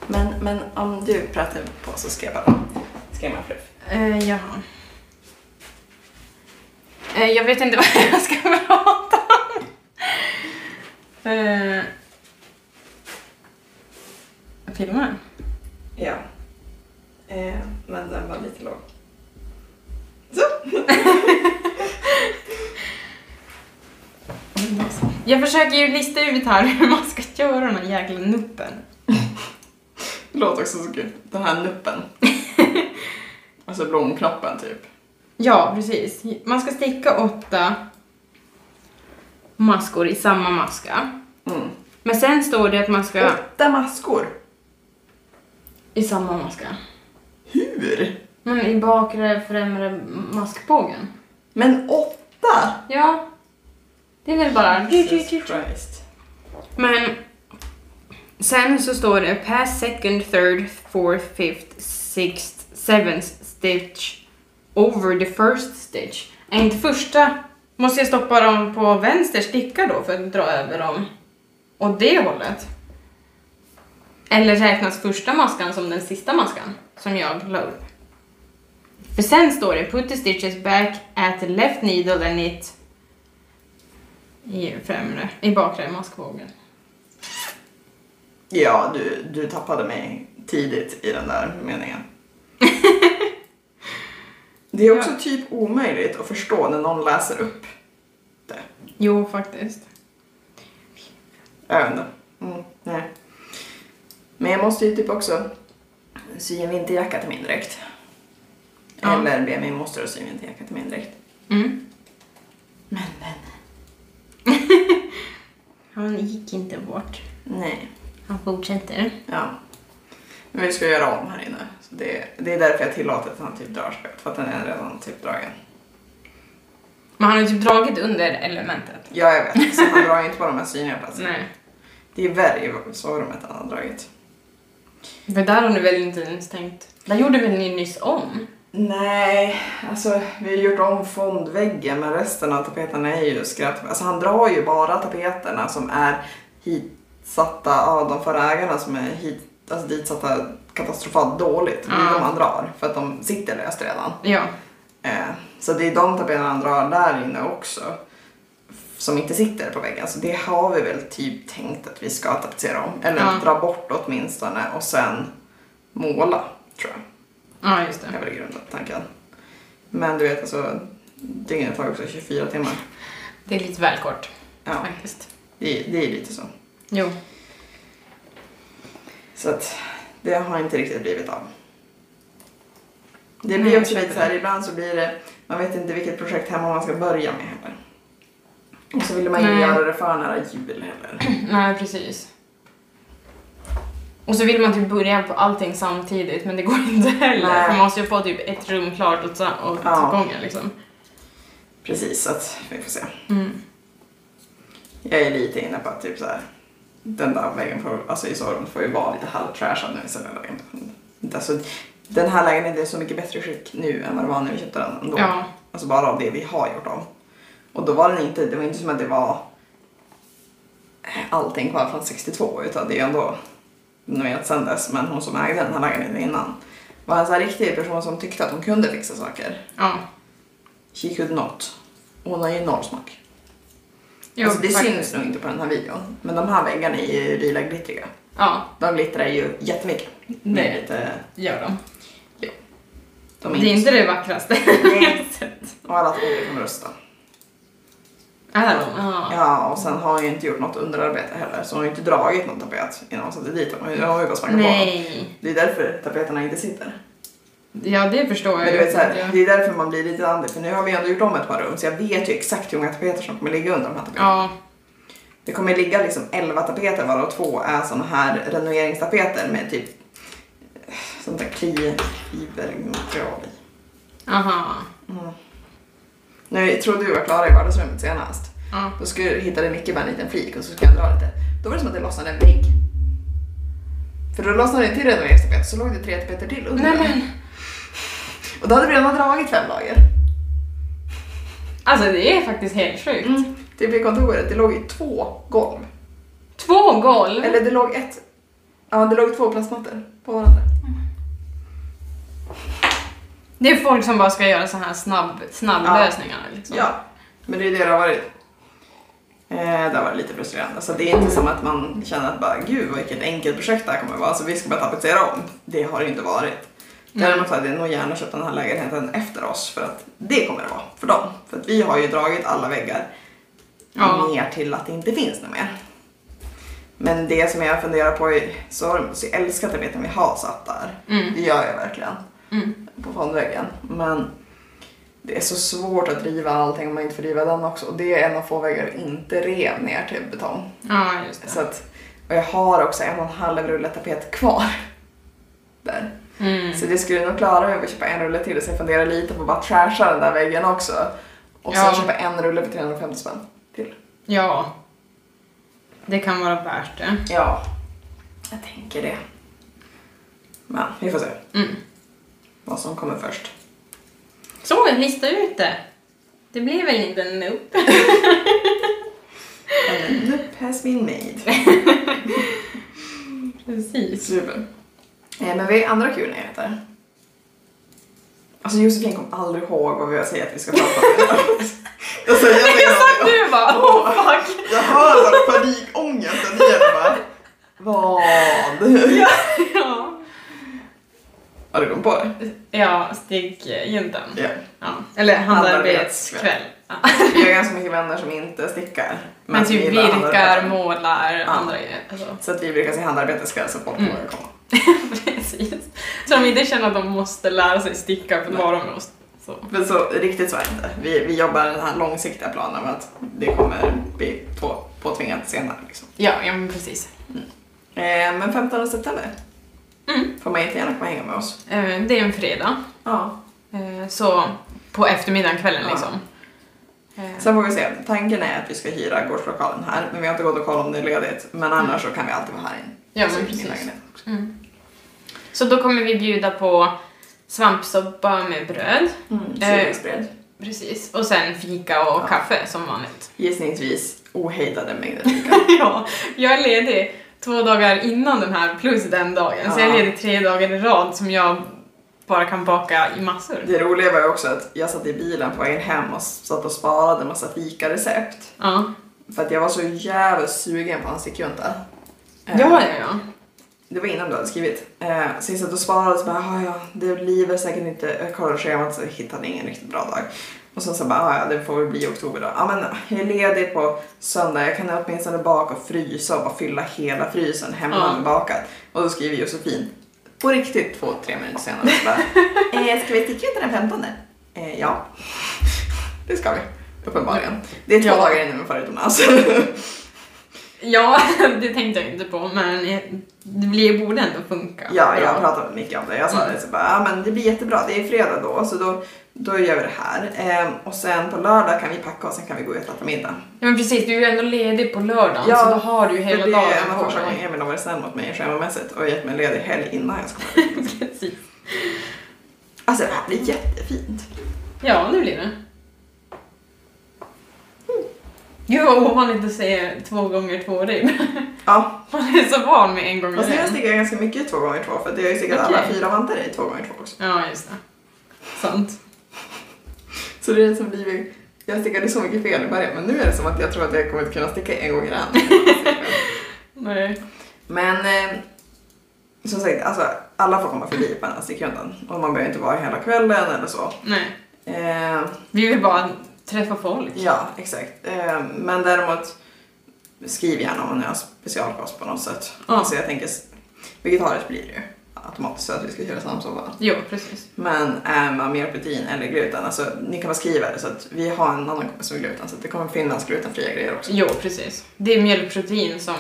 A: Men, men om du pratar på så ska jag bara skrämma fluff.
B: Uh, jaha. Eh, jag vet inte vad jag ska prata om. Uh, filmar den?
A: Ja. Eh, men den var lite låg. Så.
B: Jag försöker ju lista ut här hur man ska göra den här jäkla nuppen.
A: Det låter också så kul. Den här nuppen. alltså blomknoppen typ.
B: Ja, precis. Man ska sticka åtta maskor i samma maska.
A: Mm.
B: Men sen står det att man ska...
A: Åtta maskor.
B: I samma maska.
A: Hur?
B: Men i bakre främre maskbågen.
A: Men åtta?
B: Ja. Det är väl bara...
A: Jesus Christ.
B: Men sen så står det pass second, third, fourth, fifth, sixth, seventh stitch over the first stitch. Är inte första... Måste jag stoppa dem på vänster sticka då för att dra över dem åt det hållet? Eller räknas första maskan som den sista maskan som jag la upp? För sen står det put the stitches back at the left needle and it i främre, i bakre maskvågen.
A: Ja, du, du tappade mig tidigt i den där meningen. Det är också
B: Ja.
A: typ omöjligt att förstå när någon läser upp det.
B: Jo, faktiskt.
A: Jag vet inte. Mm, nej. Men jag måste ju typ också sy en vinterjacka till min dräkt.
B: Ja.
A: Eller be min moster att sy en vinterjacka till min dräkt.
B: Mm.
A: Men, men.
B: Han gick inte bort.
A: Nej.
B: Han fortsätter.
A: Ja. Men vi ska göra om här inne. Så det, det är därför jag tillåter att han typ drar spett. För att den är redan typ dragen.
B: Men han har ju typ dragit under elementet.
A: Ja, jag vet. Så han drar inte på de här synliga platserna.
B: Nej.
A: Det är i sovrummet han har dragit.
B: För där har du väl inte ens tänkt... Där gjorde väl ni nyss om?
A: Nej, alltså vi har gjort om fondväggen men resten av tapeterna är ju skräp. Alltså han drar ju bara tapeterna som är hitsatta av de förra ägarna som är hit, alltså ditsatta katastrofalt dåligt. Det är de han drar för att de sitter löst redan.
B: Ja.
A: Eh, så det är de tapeterna han drar där inne också. Som inte sitter på väggen. Så det har vi väl typ tänkt att vi ska tapetsera om. Eller
B: Ja.
A: dra bort åtminstone och sen måla tror jag.
B: Ja, just
A: Det är
B: det.
A: väl i grunden tanken. Men du vet alltså, dygnet tar också 24 timmar.
B: Det är lite väl kort,
A: Ja,
B: faktiskt.
A: det, det är lite så.
B: Jo.
A: Så att det har inte riktigt blivit av. Det blir också lite så här, ibland så blir det, man vet inte vilket projekt hemma man ska börja med heller. Och så vill man ju
B: Nej.
A: göra det för nära jul heller.
B: Nej, precis. Och så vill man typ börja på allting samtidigt, men det går inte heller.
A: Nej.
B: För man måste ju få typ ett rum klart åt, åt
A: Ja.
B: gången liksom.
A: Precis, så att vi får se.
B: Mm.
A: Jag är lite inne på att typ så här, den där väggen får, alltså i sovrummet får ju vara lite halvtrashad nu för lägenheten. Alltså, den här lägenheten är så mycket bättre skick nu än vad det var när vi köpte den ändå.
B: Ja.
A: Alltså bara av det vi har gjort om. Och då var den inte, det var inte som att det var allting kvar från 62 utan det är ändå renoverat sen dess. Men hon som ägde den här lägenheten innan var en sån här riktig person som tyckte att hon kunde fixa saker.
B: Ja.
A: She could not. Och Hon har ju noll smak.
B: Jo,
A: alltså det
B: faktiskt.
A: syns nog inte på den här videon. Men de här väggarna är ju lila glittriga.
B: Ja,
A: De glittrar ju jättemycket.
B: Det
A: lite,
B: gör de.
A: de
B: Det är inte det vackraste.
A: Nej. Och alla tror kommer rösta.
B: Är de? Ja.
A: Ja, och sen har hon ju inte gjort något underarbete heller. Så hon har ju inte dragit någon tapet innan hon satte dit dem. Hon har ju bara spankat på dem. Det är därför tapeterna inte sitter.
B: Ja, det förstår jag
A: Men du vet, så här, det är därför man blir lite andig. För nu har vi ändå gjort om ett par rum så jag vet ju exakt hur många tapeter som kommer ligga under de här tapeterna.
B: Ja,
A: Det kommer ligga liksom 11 tapeter varav två är såna här renoveringstapeter med typ sånt där kli-fibermaterial i.
B: aha.
A: När vi trodde vi var klara i vardagsrummet senast,
B: Ja.
A: då skulle, hittade Micke bara en liten flik och så skulle jag dra lite. Då var det som att det lossnade en vägg. För då lossnade det till renoveringstapet så låg det tre tapeter till under.
B: Nej men,
A: Och då hade vi redan dragit fem lager.
B: alltså det är faktiskt helt sjukt.
A: Mm. Typ i kontoret, det låg ju två golv.
B: Två golv.
A: Eller det låg ett, ja det låg två plastmattor på varandra.
B: Det är folk som bara ska göra så här snabb, snabblösningar liksom.
A: Ja, men det är det det har varit. Eh, det har varit lite frustrerande. Så det är inte som att man känner att bara, gud vilket enkelt projekt det här kommer vara, så vi ska bara tapetsera om. Det har det inte varit. Däremot hade jag nog gärna köpt den här lägenheten efter oss för att det kommer det vara för dem. För att vi har ju dragit alla väggar
B: Ja.
A: ner till att det inte finns något mer. Men det som jag funderar på är, så, så jag älskar tapeten vi har satt där.
B: Mm.
A: Det gör jag verkligen
B: Mm.
A: på fondväggen. Men det är så svårt att riva allting om man inte får riva den också. Och det är en av få väggar jag inte rev ner till betong.
B: Ja, just det.
A: Så att, och jag har också en och en halv rulle tapet kvar. Där.
B: Mm.
A: Så det skulle nog klara mig att köpa en rulle till så jag funderar lite på att bara trasha den där väggen också. Och sen
B: Ja.
A: köpa en rulle för 350 spänn till.
B: Ja. Det kan vara värt det.
A: Ja, jag tänker det. Men vi får se
B: Mm.
A: vad som kommer först.
B: Så, lista ut det. Det blir väl inte en nope?
A: And a nip has been made.
B: Precis.
A: Super. Eh, men vi har andra kul nyheter. Alltså Josefin kom aldrig ihåg vad vi har sagt att vi ska prata om. alltså, jag,
B: Jag satt nu bara, oh fuck!
A: jag hör så här panikångesten i henne bara. Vad?
B: Ja.
A: Har du kommit på det?
B: Ja, stickjuntan.
A: Ja.
B: Ja. Eller handarbetskväll. Ja.
A: Vi har ganska mycket vänner som inte stickar.
B: Men typ
A: vi gillar
B: virkar, målar,
A: Ja.
B: andra grejer. Alltså.
A: Så att vi brukar se handarbeteskväll så folk
B: Mm.
A: vågar komma.
B: Precis. Så de inte känner att de måste lära sig sticka för vara med oss. Så.
A: Men så riktigt så är det inte. Vi, vi jobbar den här långsiktiga planen med att det kommer bli på, påtvingat senare. Liksom.
B: Ja, ja men precis.
A: Eh, men 15 september
B: Mm.
A: får man jättegärna komma och hänga med oss.
B: Eh, Det är en fredag.
A: Ja.
B: Eh, Så på eftermiddagen, kvällen
A: Ja.
B: liksom. Eh,
A: Sen får vi se. Tanken är att vi ska hyra gårdslokalen här, men vi har inte gått och kollat om det är ledigt. Men annars så kan vi alltid vara här inne.
B: Ja,
A: Så
B: men precis. Mm. Så då kommer vi bjuda på svampsoppa med bröd.
A: Mm,
B: Eh. Precis. Och sen fika och
A: Ja.
B: kaffe som vanligt.
A: Gissningsvis ohejdade mängder fika.
B: ja, jag är ledig två dagar innan den här plus den dagen. Så jag är
A: Ja.
B: ledig tre dagar i rad som jag bara kan baka i massor.
A: Det roliga var ju också att jag satt i bilen på vägen hem och satt och sparade en massa fikarecept.
B: Ja.
A: För att jag var så jävla sugen på en stickjunta. Eh,
B: Ja, ja, ja.
A: Det var innan du hade skrivit. Eh, så jag satt och sparade och bara, "Ah, ja, det blir väl säkert inte, jag kollade schemat så hittade ingen riktigt bra dag. Och sen så bara, "Ah, ja det får väl bli i oktober då. Ja men jag är ledig på söndag, jag kan åtminstone baka och frysa och bara fylla hela frysen hemma
B: Ja.
A: med bakat. Och då skriver Josefin, på riktigt två, tre minuter senare bara, eh, ska vi sticka ut den 15? Eh, ja, det ska vi. Uppenbarligen. Det är två
B: Ja.
A: dagar innan vi far utomlands.
B: Ja, det tänkte jag inte på, men det blir, borde ändå funka.
A: Ja, jag pratade mycket om det. Jag sa
B: Mm.
A: det så bara, ja men det blir jättebra, det är fredag då, så då, då gör vi det här. Ehm, och sen på lördag kan vi packa och sen kan vi gå ut och äta middag.
B: Ja, men precis, du är ju ändå ledig på lördagen,
A: Ja,
B: så då har du ju hela
A: det
B: dagen
A: är en av
B: på
A: första
B: dig.
A: gången Emil har varit snäll mot mig schemamässigt och gett mig en ledig helg innan jag ska.
B: Precis.
A: Alltså det här blir jättefint.
B: Ja, det blir det. Gud vad ovanligt att säga två gånger två ribb.
A: Ja,
B: Man är så van med en gånger
A: har jag
B: en.
A: stickat ganska mycket i två gånger två för jag har ju stickat alla
B: Okej.
A: fyra vantar i två gånger två också.
B: Ja, just det. Sant.
A: Så det är som blivit, jag stickade så mycket fel i början men nu är det som att jag tror att jag kommer att kunna sticka en gång i den.
B: Nej.
A: Men eh, som sagt, alltså, alla får komma förbi på den här stickrundan. Och man behöver inte vara hela kvällen eller så.
B: Nej.
A: Eh,
B: Vi vill bara träffa folk.
A: ja, exakt. Eh, men däremot, skriv gärna om ni har specialkost på något sätt.
B: Ja.
A: Alltså jag tänker, vegetariskt blir det ju automatiskt så att vi ska köra samsoppa.
B: Jo, precis.
A: Men är man mer protein eller gluten, alltså ni kan bara skriva det så att vi har en annan kompis med gluten så att det kommer finnas glutenfria grejer också.
B: Jo, precis. Det är mjölkprotein som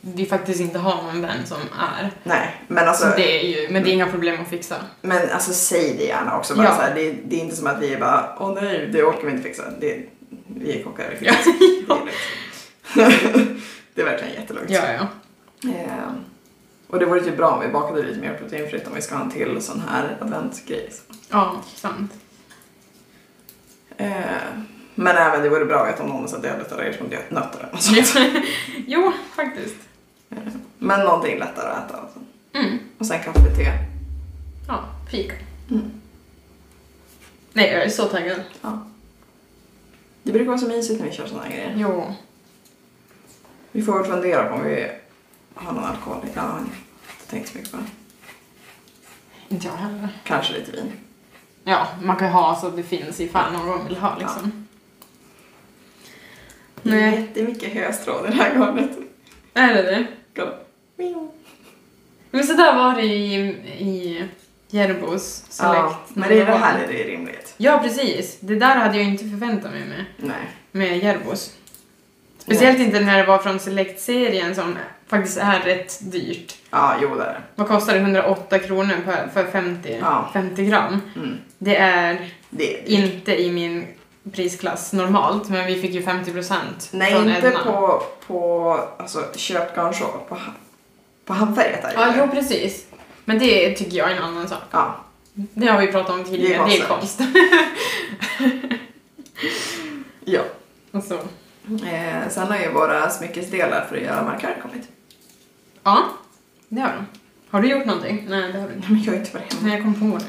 B: vi faktiskt inte har någon vän som är.
A: Nej, men alltså,
B: Så det är ju, men det är inga problem att fixa.
A: men alltså säg det gärna också. Bara
B: Ja.
A: så här, det, det är inte som att vi är bara, åh nej, det orkar vi inte fixa. Det, vi är kockar, det
B: Ja.
A: finns. Det är lugnt. det är verkligen jättelugnt.
B: Ja, ja.
A: Eh, och det vore typ bra om vi bakade lite mer proteinfritt om vi ska ha en till sån här adventsgrej.
B: Ja, sant.
A: Eh, men även det vore bra att veta om någon sa att jag hade mot nötter eller något sånt.
B: jo, faktiskt.
A: Men någonting lättare att äta. Alltså.
B: Mm.
A: Och sen kaffe, te.
B: Ja, fika.
A: Mm.
B: Nej, jag är så taggad.
A: Ja. Det brukar vara så mysigt när vi kör såna här grejer.
B: Jo.
A: Vi får väl fundera på om vi har någon alkohol. Jag har inte tänkt så mycket på det.
B: Inte jag heller.
A: Kanske lite vin.
B: Ja, man kan ju ha så att det finns ifall någon vill ha liksom.
A: Det är
B: Nej.
A: jättemycket höstråd i det här garnet.
B: Är det det? Men så där var det i, i Järbos Select.
A: Ja, men det är det här är det rimligt.
B: Ja, precis. Det där hade jag inte förväntat mig med,
A: Nej.
B: med Järbos. Speciellt inte när det var från Select-serien som faktiskt är rätt dyrt.
A: Ja, jo det är det.
B: Vad kostar det? 108 kronor för, för 50,
A: Ja.
B: 50 gram.
A: Mm.
B: Det är
A: Det är
B: inte i min prisklass normalt, men vi fick ju 50 procent
A: Nej,
B: från
A: inte
B: Edna.
A: på, på alltså, köpt garnshow. På, på handfärget är det
B: Ja,
A: ju.
B: jo precis. Men det tycker jag är en annan sak.
A: Ja.
B: Det har vi pratat om tidigare, det är konst.
A: ja.
B: Och så.
A: Eh, sen har ju våra smyckesdelar för att göra markörer kommit.
B: Ja, det har de. Har du gjort någonting? Nej, det har du inte.
A: Men jag har inte varit hemma.
B: Nej, jag kom på det.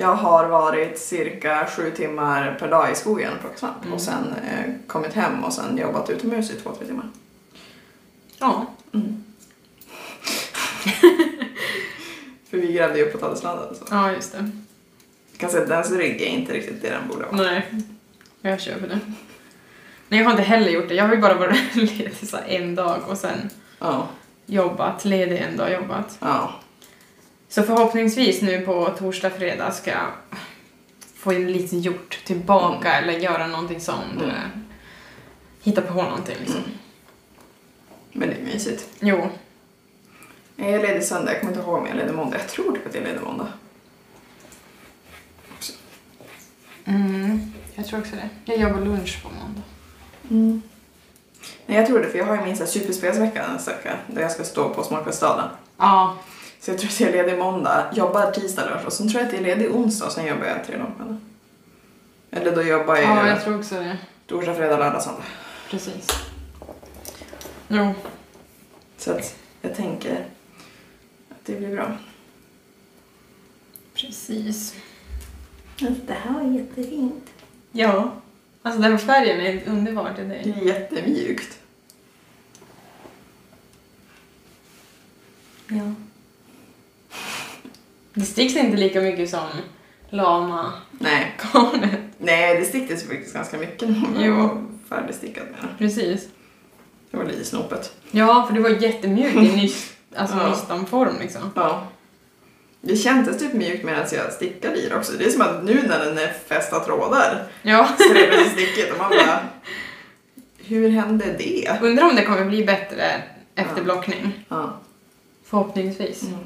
A: Jag har varit cirka sju timmar per dag i skogen och plockat svamp
B: Mm.
A: och sen eh, kommit hem och sen jobbat utomhus i två, tre timmar.
B: Ja.
A: Mm. för vi grävde ju upp potatislandet så.
B: Ja, just det.
A: Jag kan säga att dens rygg är inte riktigt det den borde vara.
B: Nej, jag köper det. Nej, jag har inte heller gjort det. Jag har ju bara varit ledig så en dag och sen
A: Ja.
B: jobbat, ledig en dag jobbat.
A: Ja.
B: Så förhoppningsvis nu på torsdag, fredag ska jag få in lite gjort tillbaka eller göra någonting sånt.
A: Mm.
B: Hitta på någonting liksom.
A: Mm. Men det är mysigt.
B: Jo,
A: Jag är ledig söndag, jag kommer inte ihåg om jag är ledig måndag. Jag tror typ att jag är ledig måndag.
B: mm, jag tror också det. Jag jobbar lunch på måndag.
A: Mm. Nej, jag tror det, för jag har ju min superspelsvecka nästa vecka där jag ska stå på Småkvällsstaden.
B: Ja,
A: Så jag tror att jag är ledig måndag, jobbar tisdag, lördag och sen tror jag att jag är ledig onsdag och sen jobbar jag tre dagar på. Eller då jobbar jag
B: ja jag tror också det.
A: torsdag, fredag, lördag, söndag.
B: Precis. Jo,
A: Så att jag tänker att det blir bra.
B: precis.
A: Alltså, det här var jättefint.
B: Ja. Alltså den färgen är underbar till
A: Det
B: dig.
A: är jättemjukt.
B: Ja. Det sticks inte lika mycket som lama
A: Nej,
B: garnet.
A: Nej det stickades faktiskt ganska mycket när
B: Jo.
A: jag var färdigstickat med det.
B: Precis.
A: Det var lite snopet.
B: Ja, för det var jättemjukt i nys, alltså
A: Ja.
B: nystanform liksom.
A: Ja. Det kändes typ mjukt medan jag stickade i det också. Det är som att nu när den är fästa trådar
B: Ja.
A: så det precis stickigt och man bara hur hände det?
B: Undrar om det kommer bli bättre efter
A: Ja.
B: blockning.
A: Ja.
B: Förhoppningsvis.
A: Mm.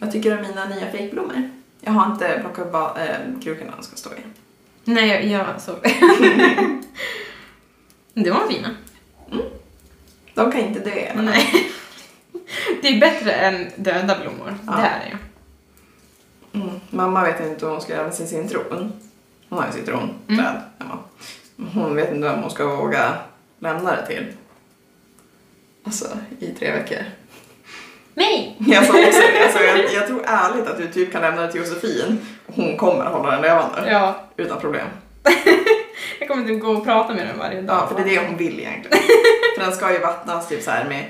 A: Vad tycker du om mina nya fejkblommor? Jag har inte plockat upp ba- äh, krukorna de ska stå i.
B: Nej, jag, jag såg Det var fina.
A: De kan inte dö i alla fall.
B: Nej. Det är bättre än döda blommor.
A: Ja.
B: Det är det ju.
A: Mm. Mamma vet inte vad hon ska göra med sin citron. Hon har ju citronträd
B: Mm.
A: hemma. Hon vet inte vem hon ska våga lämna det till. Alltså, i tre veckor. Jag sa också det. Alltså, jag, jag tror ärligt att du typ kan lämna det till Josefin. Hon kommer hålla den levande.
B: Ja,
A: Utan problem.
B: jag kommer typ gå och prata med den varje dag.
A: Ja, för det är det hon vill egentligen. för den ska ju vattnas typ så här med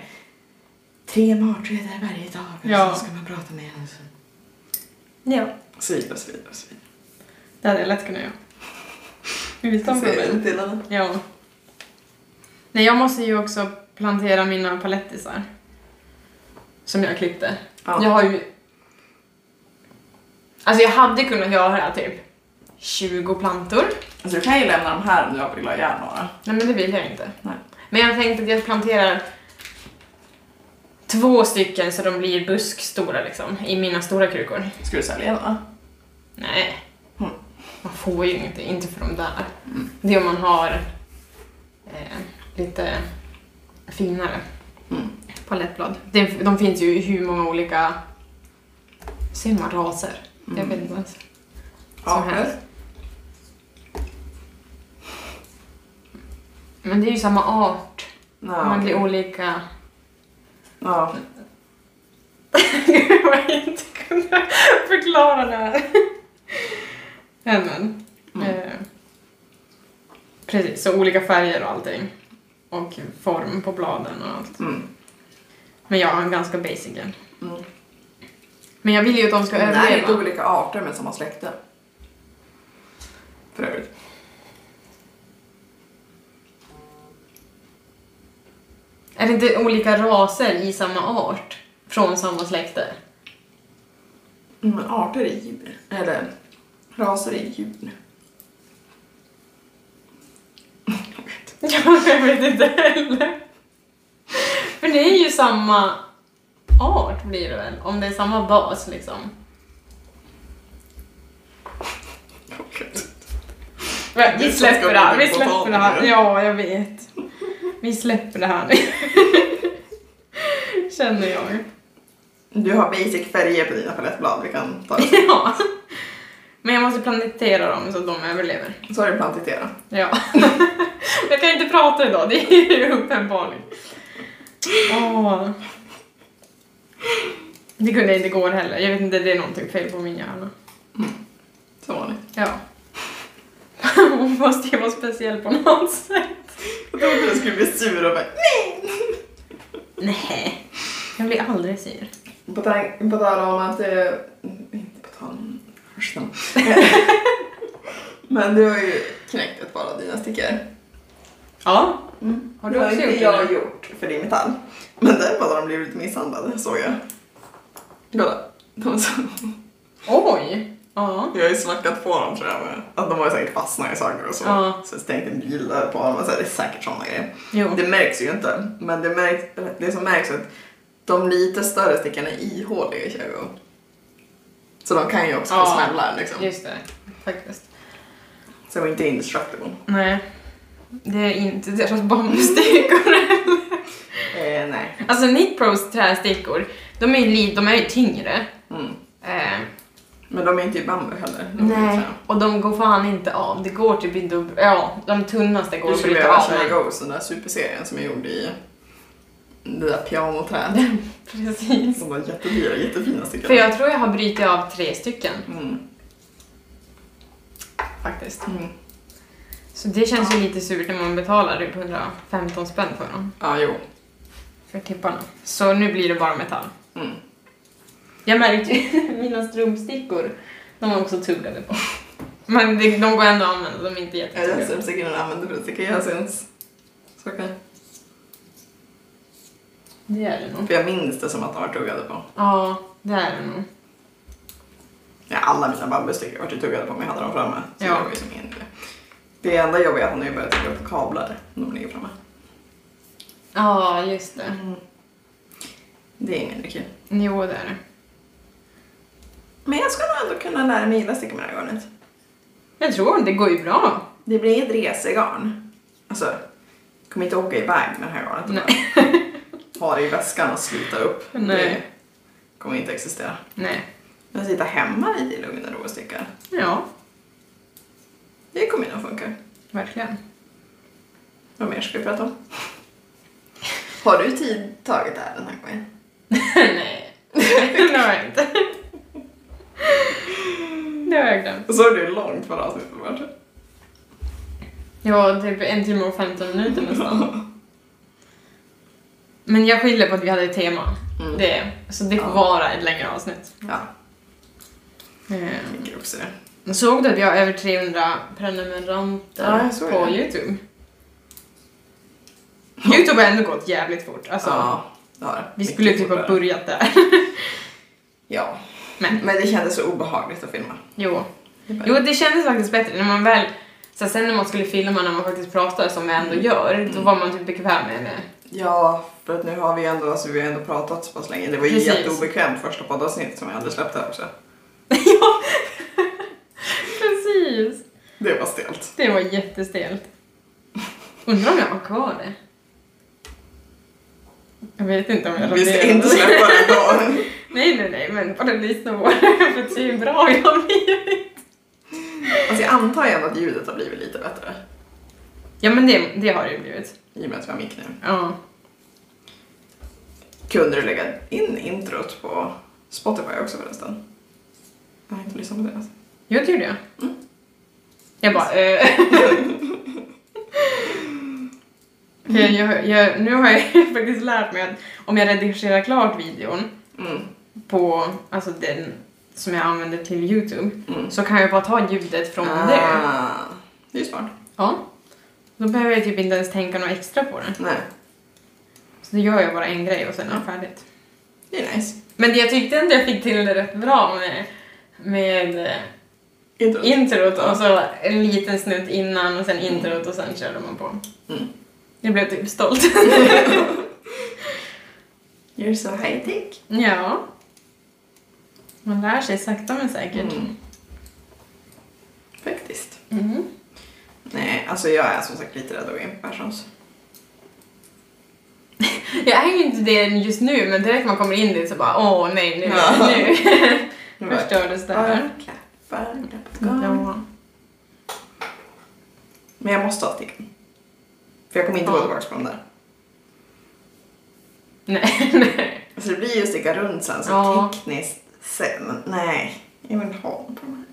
A: tre matredor varje dag.
B: Ja.
A: så ska man prata med henne. Så-
B: Ja,
A: Så vidare, så vidare, så vidare.
B: det hade jag lätt kunnat göra.
A: Till henne.
B: Ja. Nej, jag måste ju också plantera mina palettisar. Som jag klippte.
A: Ja.
B: Jag har ju... Alltså jag hade kunnat göra typ 20 plantor.
A: Alltså, du kan ju lämna dem här om du vill ha ihjäl några.
B: Nej men det vill jag inte.
A: Nej.
B: Men jag tänkte att jag planterar två stycken så de blir buskstora liksom, i mina stora krukor.
A: Ska du sälja dem?
B: Nej.
A: Mm.
B: Man får ju inte, inte för de där. Det är om man har eh, lite finare
A: Mm.
B: Palettblad. Det, de finns ju i hur många olika, ser man raser? Jag
A: Mm.
B: vet inte ens. Som helst. Men det är ju samma art.
A: Ja,
B: man blir olika...
A: Ja.
B: Jag har inte kunnat förklara det här. Men, men.
A: Mm.
B: Eh, precis, så olika färger och allting. Och form på bladen och allt.
A: Mm.
B: Men jag är ganska basic igen.
A: Mm.
B: Men jag vill ju att de ska
A: Det är inte
B: överleva.
A: olika arter men samma släkte. För övrigt.
B: Är det inte olika raser i samma art? Från samma släkte?
A: Mm, Men arter är djur. Eller raser är djur. Jag vet
B: inte heller. För det är ju samma art blir det väl? Om det är samma bas liksom. Men Vi släpper det här, vi släpper det här. Ja, jag vet. Vi släpper det här nu. Känner jag.
A: Du har basic färger på dina palettblad. Vi kan ta det.
B: Ja. Men jag måste plantera dem så att de överlever.
A: Så har du plantitera.
B: Ja. Jag kan inte prata idag, det är ju uppenbarligen. Åh. Det kunde jag inte igår heller. Jag vet inte, det är någonting fel på min hjärna.
A: Som vanligt.
B: Ja. Hon måste ju vara speciell på något sätt.
A: Jag trodde du skulle bli sur och bara
B: Nej, jag blir aldrig sur.
A: På, tal- på tal om att... Eh, inte på tal om... Men du har ju knäckt ett par av dina stickor.
B: Ja.
A: Mm.
B: Har du
A: det
B: också gjort det
A: jag
B: nu?
A: gjort för din metall. Men där hade de blivit lite misshandlade, såg jag. Kolla. De så,
B: Oj! Ja.
A: jag har ju snackat på dem tror jag med. Att de har ju säkert fastnat i saker och så.
B: Ja.
A: Så jag stängde en bil där på dem och så är det säkert sådana grejer.
B: Jo.
A: Det märks ju inte. Men det, märks, det som märks är att de lite större stickorna är ihåliga i Chicago. Så de kan ju också få
B: Ja.
A: smällar liksom.
B: Just det, faktiskt.
A: Så de är inte indestructible.
B: Nej. Det är inte deras bombstickor
A: Eh, nej.
B: Alltså Knitpros trästickor, de är ju li- de är ju tyngre.
A: Mm.
B: Eh,
A: Men de är inte i bambu heller. Är
B: nej, och de går fan inte av. Det går typ inte upp. Ja, de tunnaste går
A: Du
B: att
A: skulle
B: bryta av. men-
A: Chicago's, den där superserien som jag gjorde i det där pianoträdet.
B: Precis.
A: De var jättedyra, jättefina stickor.
B: För jag tror jag har brutit av tre stycken
A: Mm.
B: faktiskt.
A: Mm.
B: Så det känns ju lite surt när man betalar typ 115 spänn för dem.
A: Ja, jo.
B: För tipparna. Så nu blir det bara metall.
A: Mm.
B: Jag märkte ju mina strumpstickor, de var också tuggade på. Men det, de går ändå att använda, de är inte
A: Jag läser säkert den använder för att sticka hyacints. Så kan
B: Det är det nog.
A: För jag minns det som att de var tuggade på.
B: Ja, det är det nog.
A: Ja, alla mina bambustickor vart ju tuggade på mig hade de framme. Så
B: Ja.
A: det var ju som ingen idé. Det enda jobbiga är att han har börjat tugga på kablar när de ligger framme.
B: Ja, just det.
A: Det är ingen kul.
B: Jo, det är det.
A: Men jag ska nog ändå kunna lära mig gilla sticka med det här garnet.
B: Jag tror det går ju bra.
A: Det blir inget resegarn. Alltså, jag kommer inte åka iväg med det här garnet.
B: Nej.
A: och bara Ha det i väskan och slita upp.
B: Nej.
A: Det kommer inte existera.
B: Nej.
A: Men sitta hemma i lugn och ro och sticka.
B: Ja,
A: Det kommer nog funka.
B: verkligen.
A: Vad mer ska vi prata om? Har du tid tagit här den här gången?
B: Nej, det har jag inte. Det har jag glömt.
A: Så är det långt förra avsnittet vart.
B: Ja, typ en timme och 15 minuter nästan. Men jag skyller på att vi hade ett tema.
A: Mm.
B: Det, så det får
A: Ja.
B: vara ett längre avsnitt.
A: Ja,
B: Eh,
A: jag tycker också det.
B: Såg du att vi har över 300 prenumeranter
A: Ja, jag såg
B: på
A: det.
B: Youtube? Youtube har ändå gått jävligt fort. Alltså,
A: ja, det.
B: vi skulle typ ha börjat där.
A: Ja,
B: Men
A: men det kändes så obehagligt att filma.
B: jo. Jo, det kändes faktiskt bättre när man väl... Så sen när man skulle filma när man faktiskt pratar som vi ändå gör, då var man typ bekväm med det.
A: Ja, för att nu har vi ändå, alltså, vi har ändå pratat så pass länge. Det var ju jätteobekvämt första poddavsnittet som jag hade släppt här också.
B: ja, precis.
A: Det var stelt.
B: Det var jättestelt. Undrar om jag har kvar det? Jag vet inte om jag
A: Vi ska inte
B: det.
A: släppa det ändå.
B: Nej, nej, nej, men på det för att se hur bra jag har blivit.
A: Alltså jag antar ändå att ljudet har blivit lite bättre.
B: Ja, men det, det har det ju blivit.
A: I och med att vi har mick nu.
B: Ja.
A: Kunde du lägga in introt på Spotify också förresten? Jag har inte lyssnat på det. Alltså.
B: Jo, det gjorde jag.
A: Mm.
B: Jag bara, eh. jag, jag, jag, nu har jag faktiskt lärt mig att om jag redigerar klart videon
A: Mm.
B: på, alltså den som jag använder till Youtube,
A: Mm.
B: så kan jag bara ta ljudet från det.
A: Ah, det är ju smart.
B: Ja. Då behöver jag typ inte ens tänka något extra på det.
A: Nej,
B: Så då gör jag bara en grej och sen är det färdigt.
A: det är nice.
B: Men jag tyckte ändå jag fick till det rätt bra med, med
A: Introt.
B: introt och så en liten snutt innan och sen introt och sen körde man på.
A: Mm.
B: Jag blev typ stolt.
A: You're so high tech.
B: ja. Man lär sig sakta men säkert.
A: Mm. Faktiskt.
B: Mm.
A: Nej, alltså jag är som sagt lite rädd att gå in på Perssons.
B: Jag är ju inte det just nu men direkt man kommer in dit så bara åh nej nu,
A: Ja.
B: nu förstördes det här.
A: Klappar, klappar.
B: Ja.
A: Men jag måste ha stickan. För jag kommer inte
B: Ja.
A: gå tillbaka på de där.
B: Nej, nej.
A: Alltså det blir ju att sticka runt sen så
B: Ja.
A: tekniskt sen. Nej, jag vill ha dem på här.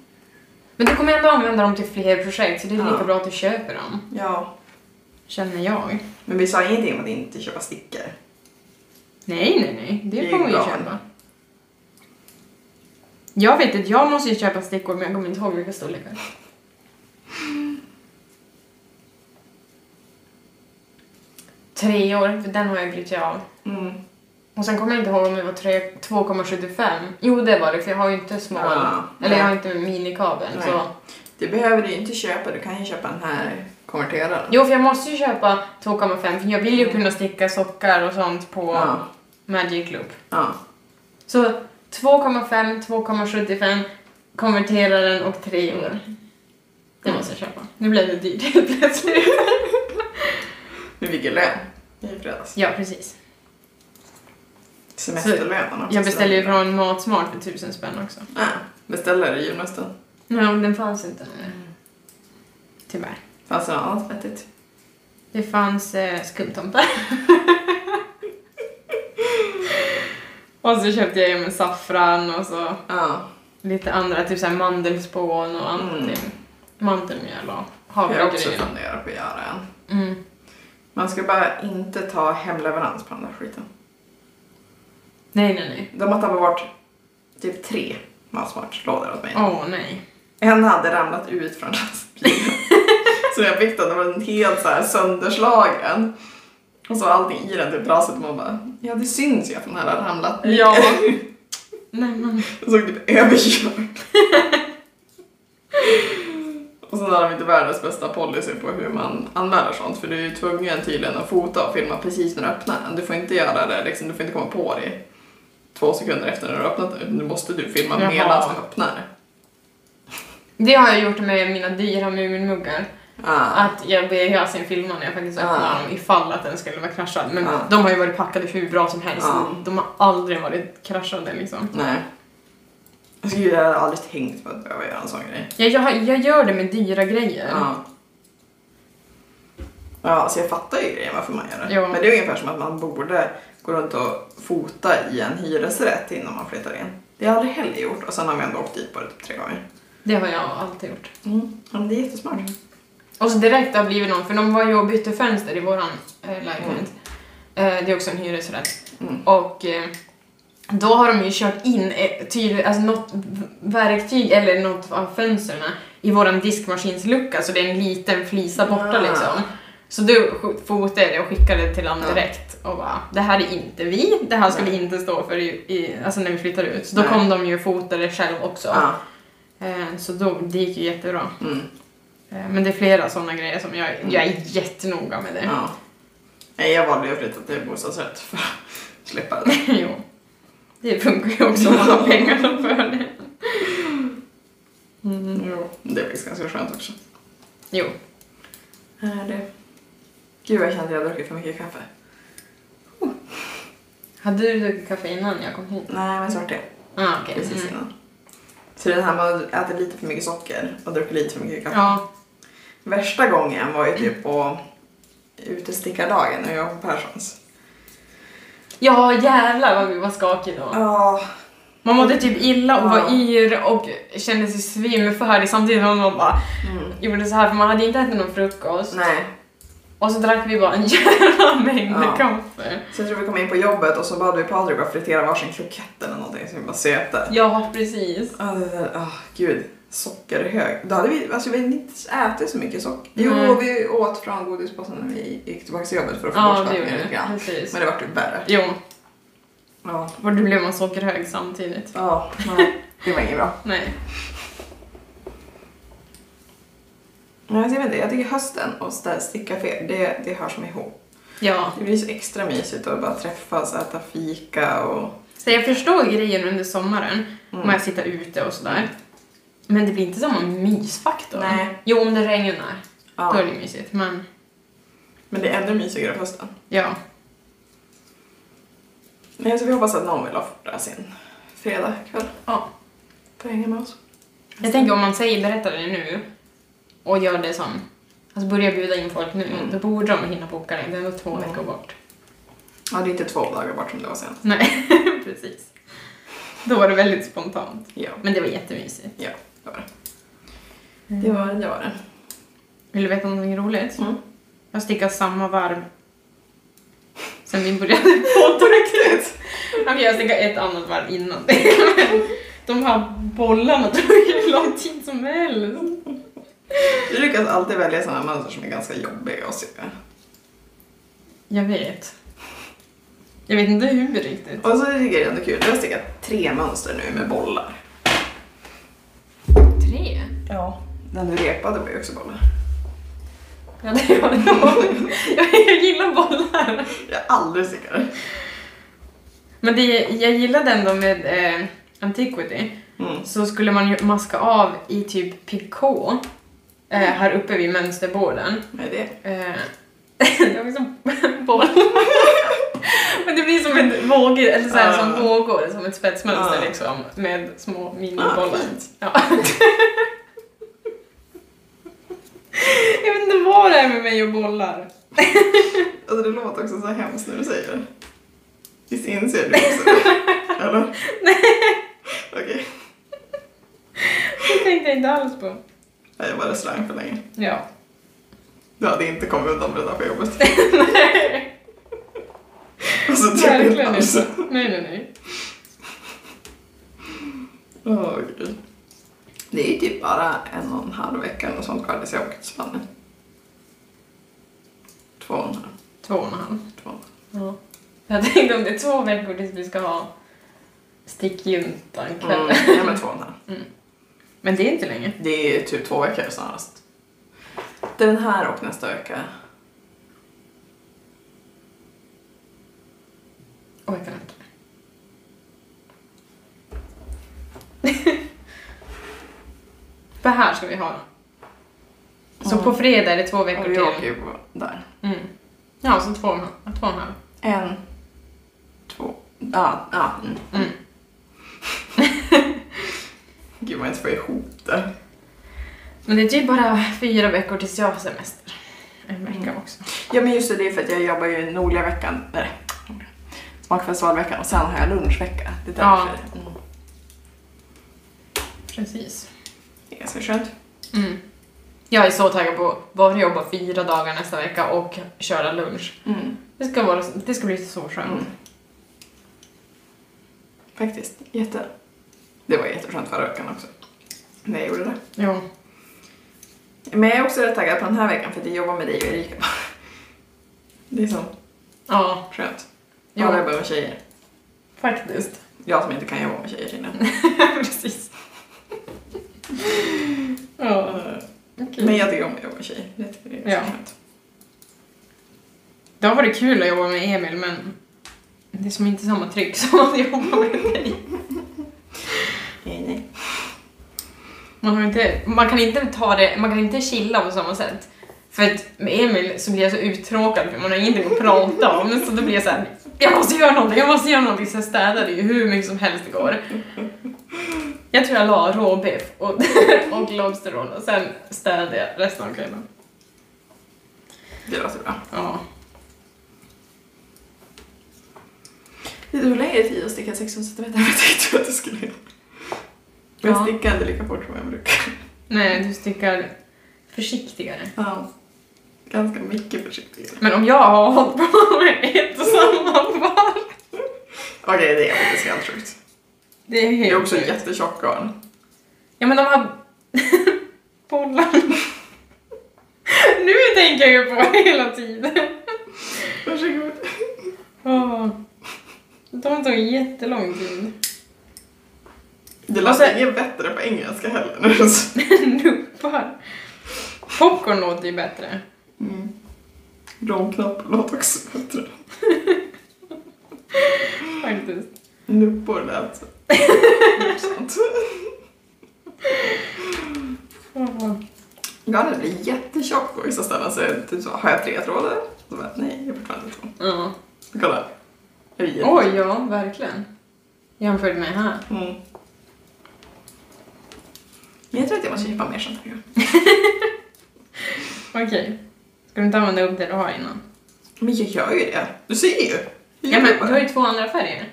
B: Men du kommer ändå använda dem till fler projekt så det är lika
A: Ja.
B: bra att du köper dem.
A: Ja,
B: Känner jag.
A: men vi sa ingenting om att inte köpa stickor.
B: Nej, nej, nej. Det
A: Det
B: kommer vi ju köpa. Jag vet att jag måste ju köpa stickor men jag kommer inte ihåg vilka storlekar. Tre år, för den har jag brytt av.
A: Mm.
B: Och sen kommer jag inte ihåg om det var tre- 2,75. Jo, det var det, för jag har ju inte små.
A: Ja,
B: eller
A: nej.
B: jag har inte minikabel.
A: Nej.
B: Så.
A: Det behöver du ju inte köpa, du kan ju köpa den här konverteraren.
B: Jo, för jag måste ju köpa 2,5 för jag vill ju kunna sticka sockar och sånt på
A: Ja,
B: Magic Loop.
A: ja.
B: Så 2,5, 2,75, konverteraren och 3 år. Det måste jag köpa. Nu blev det dyrt helt plötsligt.
A: Vi fick ju lön i fredags.
B: Ja, precis.
A: Semesterlönen också.
B: Jag beställde ju från Matsmart för 1000 spänn också.
A: Ja, beställer i julmusten.
B: Men den fanns inte. Tyvärr.
A: Fanns det något annat vettigt?
B: Det fanns eh, skumtomtar. och så köpte jag ju med saffran och så
A: Ja.
B: lite andra, typ såhär mandelspån och annat.
A: Mm.
B: till Mandelmjöl och
A: Jag har också funderat på att göra en.
B: Mm.
A: Man ska bara inte ta hemleverans på den där skiten.
B: Nej, nej, nej.
A: De har tappat bort typ tre Matsmart-lådor åt mig.
B: Åh, nej.
A: En hade ramlat ut från lastbilen. så jag fick den, den var helt så här sönderslagen. Och så allting i den typ trasigt och man bara, ja det syns ju att den här har ramlat ner.
B: Ja. Nej men.
A: Jag såg typ överkörd. Och sen hade de inte världens bästa policy på hur man anmäler sånt för du är ju tvungen tydligen att fota och filma precis när du öppnar den. Du får inte göra det liksom, du får inte komma på det två sekunder efter när du har öppnat den. Nu måste du filma
B: Jaha.
A: medan du öppnar.
B: Det har jag gjort med mina dyra Muminmuggar.
A: Ah.
B: Att jag ber Yasin filma när jag faktiskt öppnar
A: Ah.
B: dem ifall att den skulle vara kraschad. Men
A: Ah.
B: de har ju varit packade hur bra som helst.
A: Ah.
B: De har aldrig varit kraschade liksom.
A: Nej. Alltså, gud, jag hade aldrig tänkt på att behöva göra en sån grej.
B: Jag, jag, jag gör det med dyra grejer.
A: Ja. Ja, alltså jag fattar ju grejen varför man gör det.
B: Ja.
A: Men det är ungefär som att man borde gå runt och fota i en hyresrätt innan man flyttar in. Det har jag aldrig heller gjort och sen har vi ändå åkt dit på det typ tre gånger.
B: Det har jag alltid gjort.
A: Mm. Ja, men det är jättesmart.
B: Och så direkt har det blivit någon, för de var ju och bytte fönster i våran eh, lägenhet. Eh, det är också en hyresrätt.
A: Mm.
B: Och eh, då har de ju kört in ett tydligt, alltså något verktyg eller något av fönstren i våran diskmaskinslucka så det är en liten flisa borta
A: Ah.
B: liksom. Så sk- fotade det och skickade det till honom direkt och bara det här är inte vi, det här ska vi inte stå för i, i, alltså när vi flyttar ut. Så då
A: Nej.
B: kom de ju och fotade själv också.
A: Ja.
B: Eh, så då, det gick ju jättebra.
A: Mm.
B: Eh, Men det är flera sådana grejer som jag, jag är jättenoga med det.
A: ja. Nej, jag valde ju att flytta till bostadsrätt för att slippa det.
B: jo. Det funkar ju också om man har pengarna för det. Mm.
A: Jo. Det är faktiskt ganska skönt också.
B: Jo.
A: Är det... Gud, jag kände att jag druckit för mycket kaffe.
B: Hade du druckit kaffe innan jag kom hit?
A: Nej, men svart det.
B: Ah, okej.
A: Precis
B: Mm.
A: innan. Så det här med att äta lite för mycket socker och dricka lite för mycket kaffe.
B: Ja.
A: Värsta gången var ju typ på utestickardagen när jag var på Perssons.
B: ja, jävlar vad vi var skakiga då.
A: Ja.
B: Man mådde typ illa och var
A: Ja.
B: yr och kände sig svimfärdig samtidigt som man bara
A: Mm.
B: gjorde så här för man hade inte ätit någon frukost.
A: Nej.
B: Och så drack vi bara en jävla mängd
A: Ja.
B: kaffe.
A: Så jag tror vi kom in på jobbet och så bad vi Patrik att fritera varsin krokett eller någonting så vi bara söta.
B: Ja, precis.
A: Ja, det där, ah, gud. Sockerhög. Då hade vi, alltså vi hade inte ätit så mycket socker. Jo,
B: Nej.
A: vi åt från godispåsen när vi gick tillbaka till jobbet för att få
B: Ja,
A: bort
B: det
A: lite grann.
B: Precis.
A: Men det vart ju värre.
B: Jo,
A: Ja.
B: och då blev man sockerhög samtidigt.
A: Ja, nej. Det var inget bra.
B: Nej.
A: Men jag vet inte, jag tycker hösten och stickcafé, det, det hör som ihop.
B: Ja.
A: Det blir så extra mysigt att bara träffas, äta fika och...
B: Så jag förstår grejen under sommaren,
A: Mm.
B: med att sitta ute och sådär. Men det blir inte samma mysfaktor.
A: Nej.
B: Jo, om det regnar, då är
A: Ja.
B: det mysigt. Men
A: Men det är ännu mysigare på hösten.
B: ja,
A: Nej, så vi hoppas att någon vill offra sin fredag kväll
B: ja.
A: för att hänga med oss.
B: Jag tänker om man säger, berättar det nu och gör det som, alltså börjar bjuda in folk nu,
A: Mm.
B: då borde de hinna boka det. Det är ändå två
A: Mm.
B: veckor bort.
A: Ja, det är inte två dagar bort som det var senast.
B: Nej, precis. Då var det väldigt spontant.
A: Ja,
B: Men det var jättemysigt.
A: ja, det var det. Det var det, det var det.
B: Vill du veta någonting roligt?
A: Mm.
B: Jag stickar samma varv sen vi började.
A: På riktigt?
B: Okej, jag stickar ett annat varv innan. De här bollarna tog hur lång tid som helst.
A: Du lyckas alltid välja sådana mönster som är ganska jobbiga att sy.
B: Jag vet. Jag vet inte hur riktigt.
A: Och så tycker jag det är ändå kul, jag har stickat tre mönster nu med bollar. Ja. Den du repade var ju också bollar.
B: Ja, det var det. Jag, jag gillar bollar.
A: Jag aldrig stickat det.
B: Men det, jag gillade ändå med eh, Antiquity,
A: Mm.
B: så skulle man ju maska av i typ picot eh, här uppe vid mönsterborden.
A: Vad är det?
B: Eh, det var liksom boll. Men det blir som en våg, eller så här,
A: Ah.
B: som vågor, som ett spetsmönster
A: Ah.
B: liksom, med små
A: Ah,
B: minibollar.
A: fint.
B: ja. Jag vet inte vad det är med mig och bollar.
A: Alltså det låter också så hemskt när du säger det. Visst inser du också det? Eller?
B: Nej.
A: Okej.
B: Det tänkte jag inte alls på.
A: Nej, jag var restaurang för länge.
B: Ja.
A: Du hade inte kommit undan med det där på jobbet.
B: nej,
A: Alltså typ inte
B: verkligen
A: alls.
B: inte. Nej, nej, nej.
A: Åh gud. Det är typ bara en och en halv vecka eller sånt kvar tills jag åker till Spanien. Två och en halv.
B: Två och en halv.
A: Två och.
B: Ja. Jag tänkte om det är två veckor tills vi ska ha Stickjuntan kväll.
A: Mm, ja, men två och en halv.
B: Men det är inte länge.
A: Det är typ två veckor snarast. Det är den här och nästa vecka.
B: Oj, jag kan För här ska vi ha. Så
A: Mm.
B: på fredag är det två
A: Och
B: veckor
A: vi åker
B: till.
A: ju på där.
B: Mm. Ja, så två och en. Två och en halv.
A: En, två, ja, ja. Mm.
B: Mm.
A: Gud jag inte får ihop det.
B: Men det är typ bara fyra veckor tills jag har semester. En vecka
A: Mm.
B: också.
A: Ja men just det, det är för att jag jobbar ju nordliga veckan, nej, smakfestivalveckan och sen har jag lunchvecka. Det är därför.
B: Ja.
A: Mm.
B: Precis.
A: Det är ganska skönt.
B: Mm. Jag är så taggad på att bara jobba fyra dagar nästa vecka och köra lunch.
A: Mm.
B: Det ska, vara, det ska bli så skönt.
A: Mm. Faktiskt, jätte. Det var jätteskönt förra veckan också. När jag gjorde det.
B: Jo.
A: Men jag är också rätt taggad på den här veckan för att jag jobbar med dig och Erika. Det är så
B: Ja,
A: skönt. Jag jobbar med tjejer.
B: faktiskt.
A: Jag som inte kan jobba med tjejer innan.
B: Precis. Ja, okej.
A: Men jag tycker om att jobba med tjejer. Det tycker jag är
B: Ja.
A: så skönt.
B: Det har varit kul att jobba med Emil men det är som inte samma tryck som att jobba med dig.
A: Nej, nej.
B: Man, har inte, man kan inte ta det, man kan inte chilla på samma sätt. För att med Emil så blir jag så uttråkad för man har ingenting att prata om. Så då blir jag så här: jag måste göra någonting, jag måste göra någonting. Så jag städade ju hur mycket som helst igår. Jag tror jag la råbiff och, och lobsterroll och sen städade jag resten av kvällen.
A: Det låter bra.
B: Ja.
A: Det tog längre tid att sticka 16 cm än jag tänkte att det skulle göra. Men jag
B: Ja.
A: stickar inte lika fort som jag brukar.
B: Nej, du stickar försiktigare.
A: Ja. Ganska mycket försiktigare.
B: Men om jag har hållit på med ett och samma varv.
A: Okej, det är faktiskt helt sjukt.
B: Det är helt
A: Det är också
B: sjukt.
A: jättetjock garn.
B: Ja men de här bollarna. nu tänker jag ju på hela tiden.
A: Varsågod.
B: Åh. De tog jättelång tid.
A: Det låter
B: sen-
A: inget bättre på engelska heller.
B: Nuppar. Popcorn låter ju bättre.
A: Mm. Romknapp låter också bättre.
B: Faktiskt.
A: Nuppor lät sant.
B: Åh.
A: Garnet blir jättetjockt på vissa ställen så typ så, har jag tre trådar? Så bara, nej, jag har fortfarande två.
B: Ja.
A: Kolla. Är
B: Oj, ja, verkligen. Jämfört med här.
A: Mm. Jag tror att jag måste köpa mer sånt här.
B: Okej. Ska du inte använda upp det du har innan?
A: Men jag gör ju det. Du ser ju. Jag
B: Ja men du har ju två andra färger.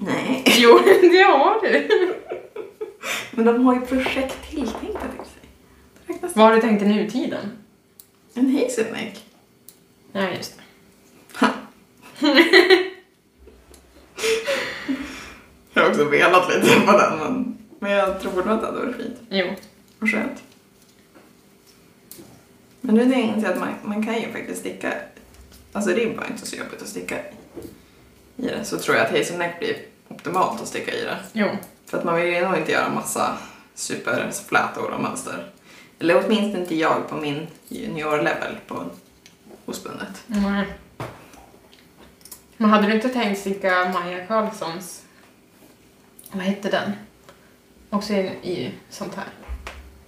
A: Nej.
B: Jo, det har du.
A: Men de har ju projekt tilltänkta till sig. Det räknas
B: Vad har du tänkt i nutiden?
A: En hazelneck.
B: Ja, just det.
A: Jag har också velat lite på den men, men jag tror fortfarande att det hade varit fint
B: Jo.
A: och skönt. Men nu när jag att man, man kan ju faktiskt sticka, alltså ribb var inte så jobbigt att sticka i det, så tror jag att hazelneck blir optimalt att sticka i det.
B: Jo.
A: För att man vill ju nog inte göra massa superflätor och mönster. Eller åtminstone inte jag på min junior-level på ospunnet.
B: Nej. Men hade du inte tänkt sticka Maja Karlssons, vad hette den? Också i, i sånt här.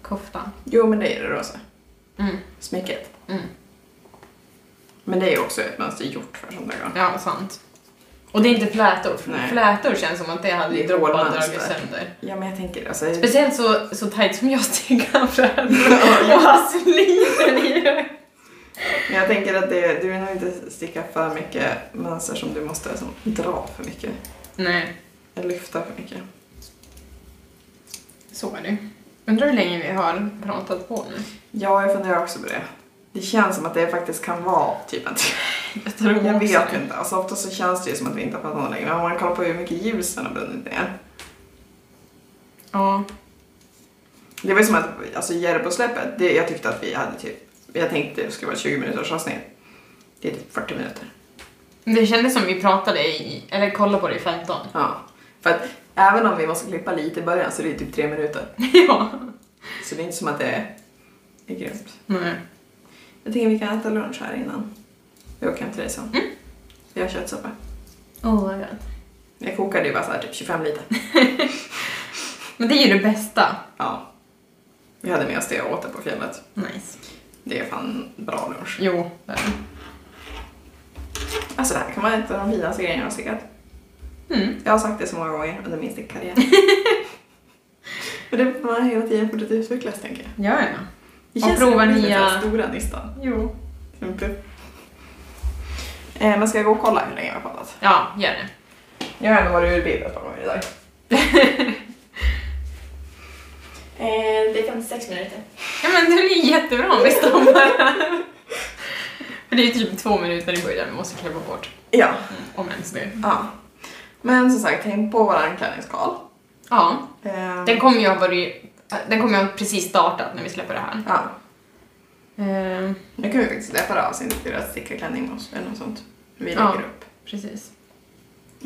B: Koftan.
A: Jo, men det är det rosa.
B: Mm.
A: Smycket.
B: Mm.
A: Men det är ju också ett mönster gjort för där garn.
B: Ja, sant. Och det är inte flätor. för
A: Nej.
B: Flätor känns som att det hade
A: Det
B: droppat
A: hålmönster.
B: dragit sönder.
A: Ja, men jag tänker alltså...
B: Speciellt så, så tajt som jag stickar flätor och har sliten i det.
A: Men jag tänker att det, du vill nog inte sticka för mycket mönster som du måste som, dra för mycket.
B: Nej,
A: Eller lyfta för mycket.
B: så är det. Undrar hur länge vi har pratat på nu.
A: Ja, jag funderar också på det. Det känns som att det faktiskt kan vara typ en
B: Jag tror
A: Jag
B: också
A: vet
B: det.
A: inte. Alltså, ofta så känns det ju som att vi inte har pratat om det längre. Men om man kollar på hur mycket ljus den har brunnit ner.
B: Ja.
A: Det var ju som att, alltså Järbo-släppet, det, jag tyckte att vi hade typ, jag tänkte det skulle vara 20 minuters avsnitt. Det är typ 40 minuter.
B: Det kändes som vi pratade i, eller kollade på det i 15.
A: Ja. För att även om vi måste klippa lite i början så är det typ tre minuter.
B: ja.
A: Så det är inte som att det är, är grymt.
B: Nej.
A: Jag tänker vi kan äta lunch här innan vi åker hem till dig sen.
B: Mm.
A: Vi har köttsoppa.
B: Oh my god.
A: Jag kokade ju bara så här typ 25 liter.
B: Men det är ju det bästa.
A: Ja. Vi hade med oss det och åt det på fjället.
B: Nice.
A: Det är fan bra lunch.
B: Jo, det är det.
A: Alltså det här kan vara ett av de finaste grejerna jag har stickat.
B: Mm.
A: Jag har sagt det så många gånger under min stickkarriär. Och det får man hela tiden fortsätta utvecklas tänker jag.
B: Ja, ja.
A: Det
B: Och
A: känns
B: prova
A: det är
B: nya-
A: stora nystan.
B: Jo.
A: Eh, men ska jag gå och kolla hur länge vi har pratat?
B: Ja, gör det.
A: Jag har ändå varit ur bild ett par gånger idag. eh, det är 56 minuter.
B: Ja men det blir jättebra om vi stoppar För det är ju typ två minuter i början vi måste klippa bort.
A: Ja.
B: Mm, om ens det.
A: ja. Men som sagt, häng på våran klänningskal.
B: Ja,
A: Eh,
B: den kommer ju ha varit... Den kommer ju ha precis startat när vi släpper det här.
A: Ja.
B: Eh,
A: Nu kan vi faktiskt släppa det avsnittet till att sticka klänning med oss eller något sånt. Vi lägger
B: Ja.
A: upp.
B: precis.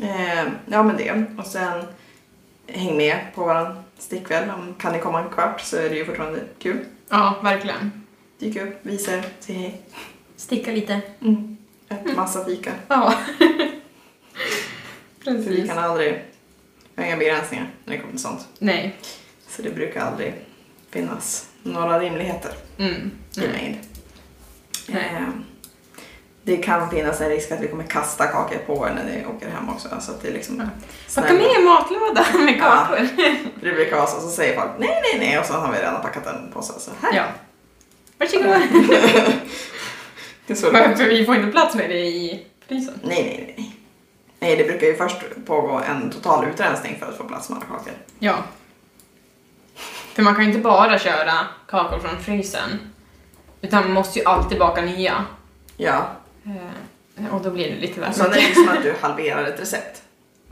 A: Eh, ja men det. Och sen häng med på våran stickväll. Om kan ni komma en kvart så är det ju fortfarande kul.
B: Ja, verkligen.
A: Dyka upp, visa er, säg hej.
B: Sticka lite.
A: Mm. Ät massa fika.
B: Ja.
A: För vi
B: precis.
A: kan aldrig, vi har inga begränsningar när det kommer till sånt.
B: Nej.
A: Så det brukar aldrig finnas några rimligheter
B: Mm.
A: i
B: Nej.
A: mängd.
B: Nej.
A: Eh, det kan finnas en risk att vi kommer kasta kakor på er när ni åker hem också. Så att det är liksom...
B: Ja. Packa med en matlåda med
A: Ja.
B: kakor.
A: Det brukar vara så, så säger folk nej, nej, nej och så har vi redan packat en påse. Så här.
B: Ja. Varsågod.
A: Det är så
B: För vi får inte plats med det i frysen.
A: Nej, nej, nej, nej. Nej, det brukar ju först pågå en total utrensning för att få plats med alla kakor.
B: Ja. För man kan ju inte bara köra kakor från frysen. Utan man måste ju alltid baka nya.
A: Ja,
B: Eh, Och då blir det lite väl
A: så det är inte som att du halverar ett recept.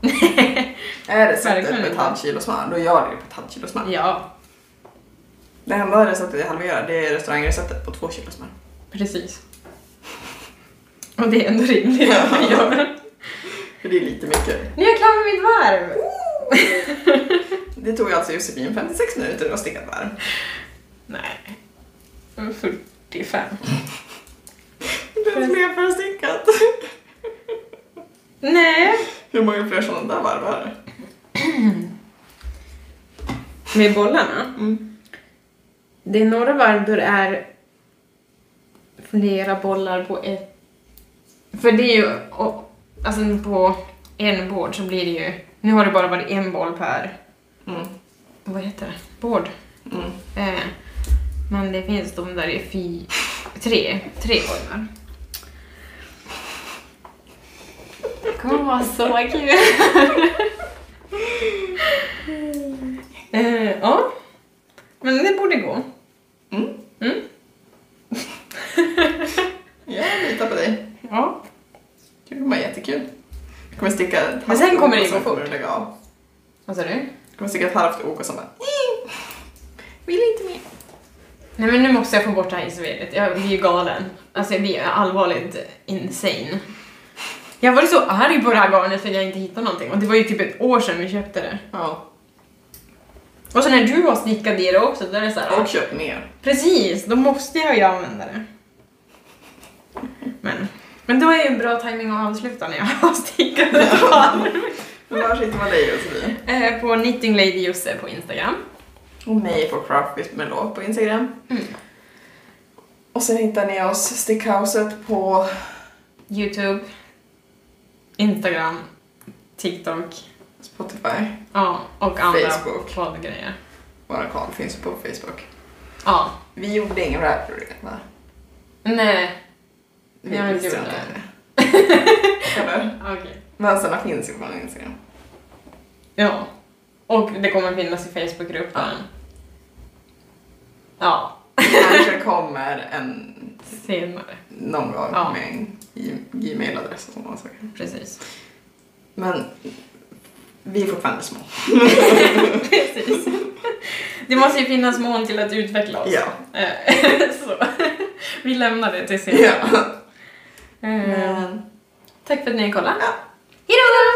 A: är receptet på ett halvt kilo smör, då gör du det på ett halvt kilo smör.
B: Ja,
A: Det enda receptet jag halverar, det är restaurangreceptet på två kilo smör.
B: precis. Och det är ändå rimligt att vi gör.
A: För det är lite mycket.
B: Nu är jag klar med mitt varv!
A: Det tog alltså Josefin 56 minuter att sticka ett varv.
B: Nej. 45.
A: Det är fler för stickat.
B: Nej.
A: Hur många fler sådana där varv är det?
B: Med bollarna?
A: Mm.
B: Det är några varv då det är flera bollar på ett... För det är ju... och- Alltså på en båd så blir det ju... Nu har det bara varit en boll per...
A: Mm.
B: Vad heter det? Båd.
A: Mm.
B: Eh, men det finns de där är fy... Tre. Tre bollar. Det kommer vara så kul. eh, ja. Men det borde gå.
A: Mm.
B: Mm.
A: Jag litar på dig.
B: Ja.
A: Det kommer vara jättekul. Jag kommer sticka ett
B: Men sen kommer det
A: sen
B: gå fort. Vad sa du?
A: Jag kommer sticka ett halvt ok och sen bara "Mm, Vill inte mer.
B: Nej men nu måste jag få bort det här isveret. Jag blir ju galen. Alltså jag blir allvarligt insane. Jag varit så arg på det här garnet för att jag inte hittade någonting och det var ju typ ett år sedan vi köpte det.
A: Ja.
B: Och så när du har snickat i det också, då är det så här.
A: Och köpt mer.
B: Precis, då måste jag ju använda det. Men, men då är ju en bra timing att avsluta när jag har stickat ett varv.
A: Var sitter man dig Josefin?
B: Eh, På Knitting Lady Josse på Instagram.
A: Och mig på Craft with Melo på Instagram.
B: Mm.
A: Och sen hittar ni oss Stickhouset på
B: Youtube, Instagram, TikTok,
A: Spotify.
B: ja, och andra
A: Facebook.
B: poddgrejer.
A: Vår kanal finns på Facebook.
B: Ja,
A: Vi gjorde ingen rap för det, va?
B: nej,
A: Vi
B: Jag har inte
A: visste
B: gjort
A: det. Eller?
B: okej.
A: Vänsterna finns ju på Instagram.
B: Ja, och det kommer finnas i Facebookgruppen. Ja,
A: Kanske kommer en
B: senare.
A: någon gång
B: Ja.
A: med en gmail-adress och sådana saker.
B: Precis.
A: Men vi är fortfarande små.
B: Precis. Det måste ju finnas mål till att utveckla oss.
A: Ja.
B: Eh, Så vi lämnar det till senare.
A: ja.
B: Eh,
A: Men,
B: tack för att ni kollade.
A: Ja. Hejdå!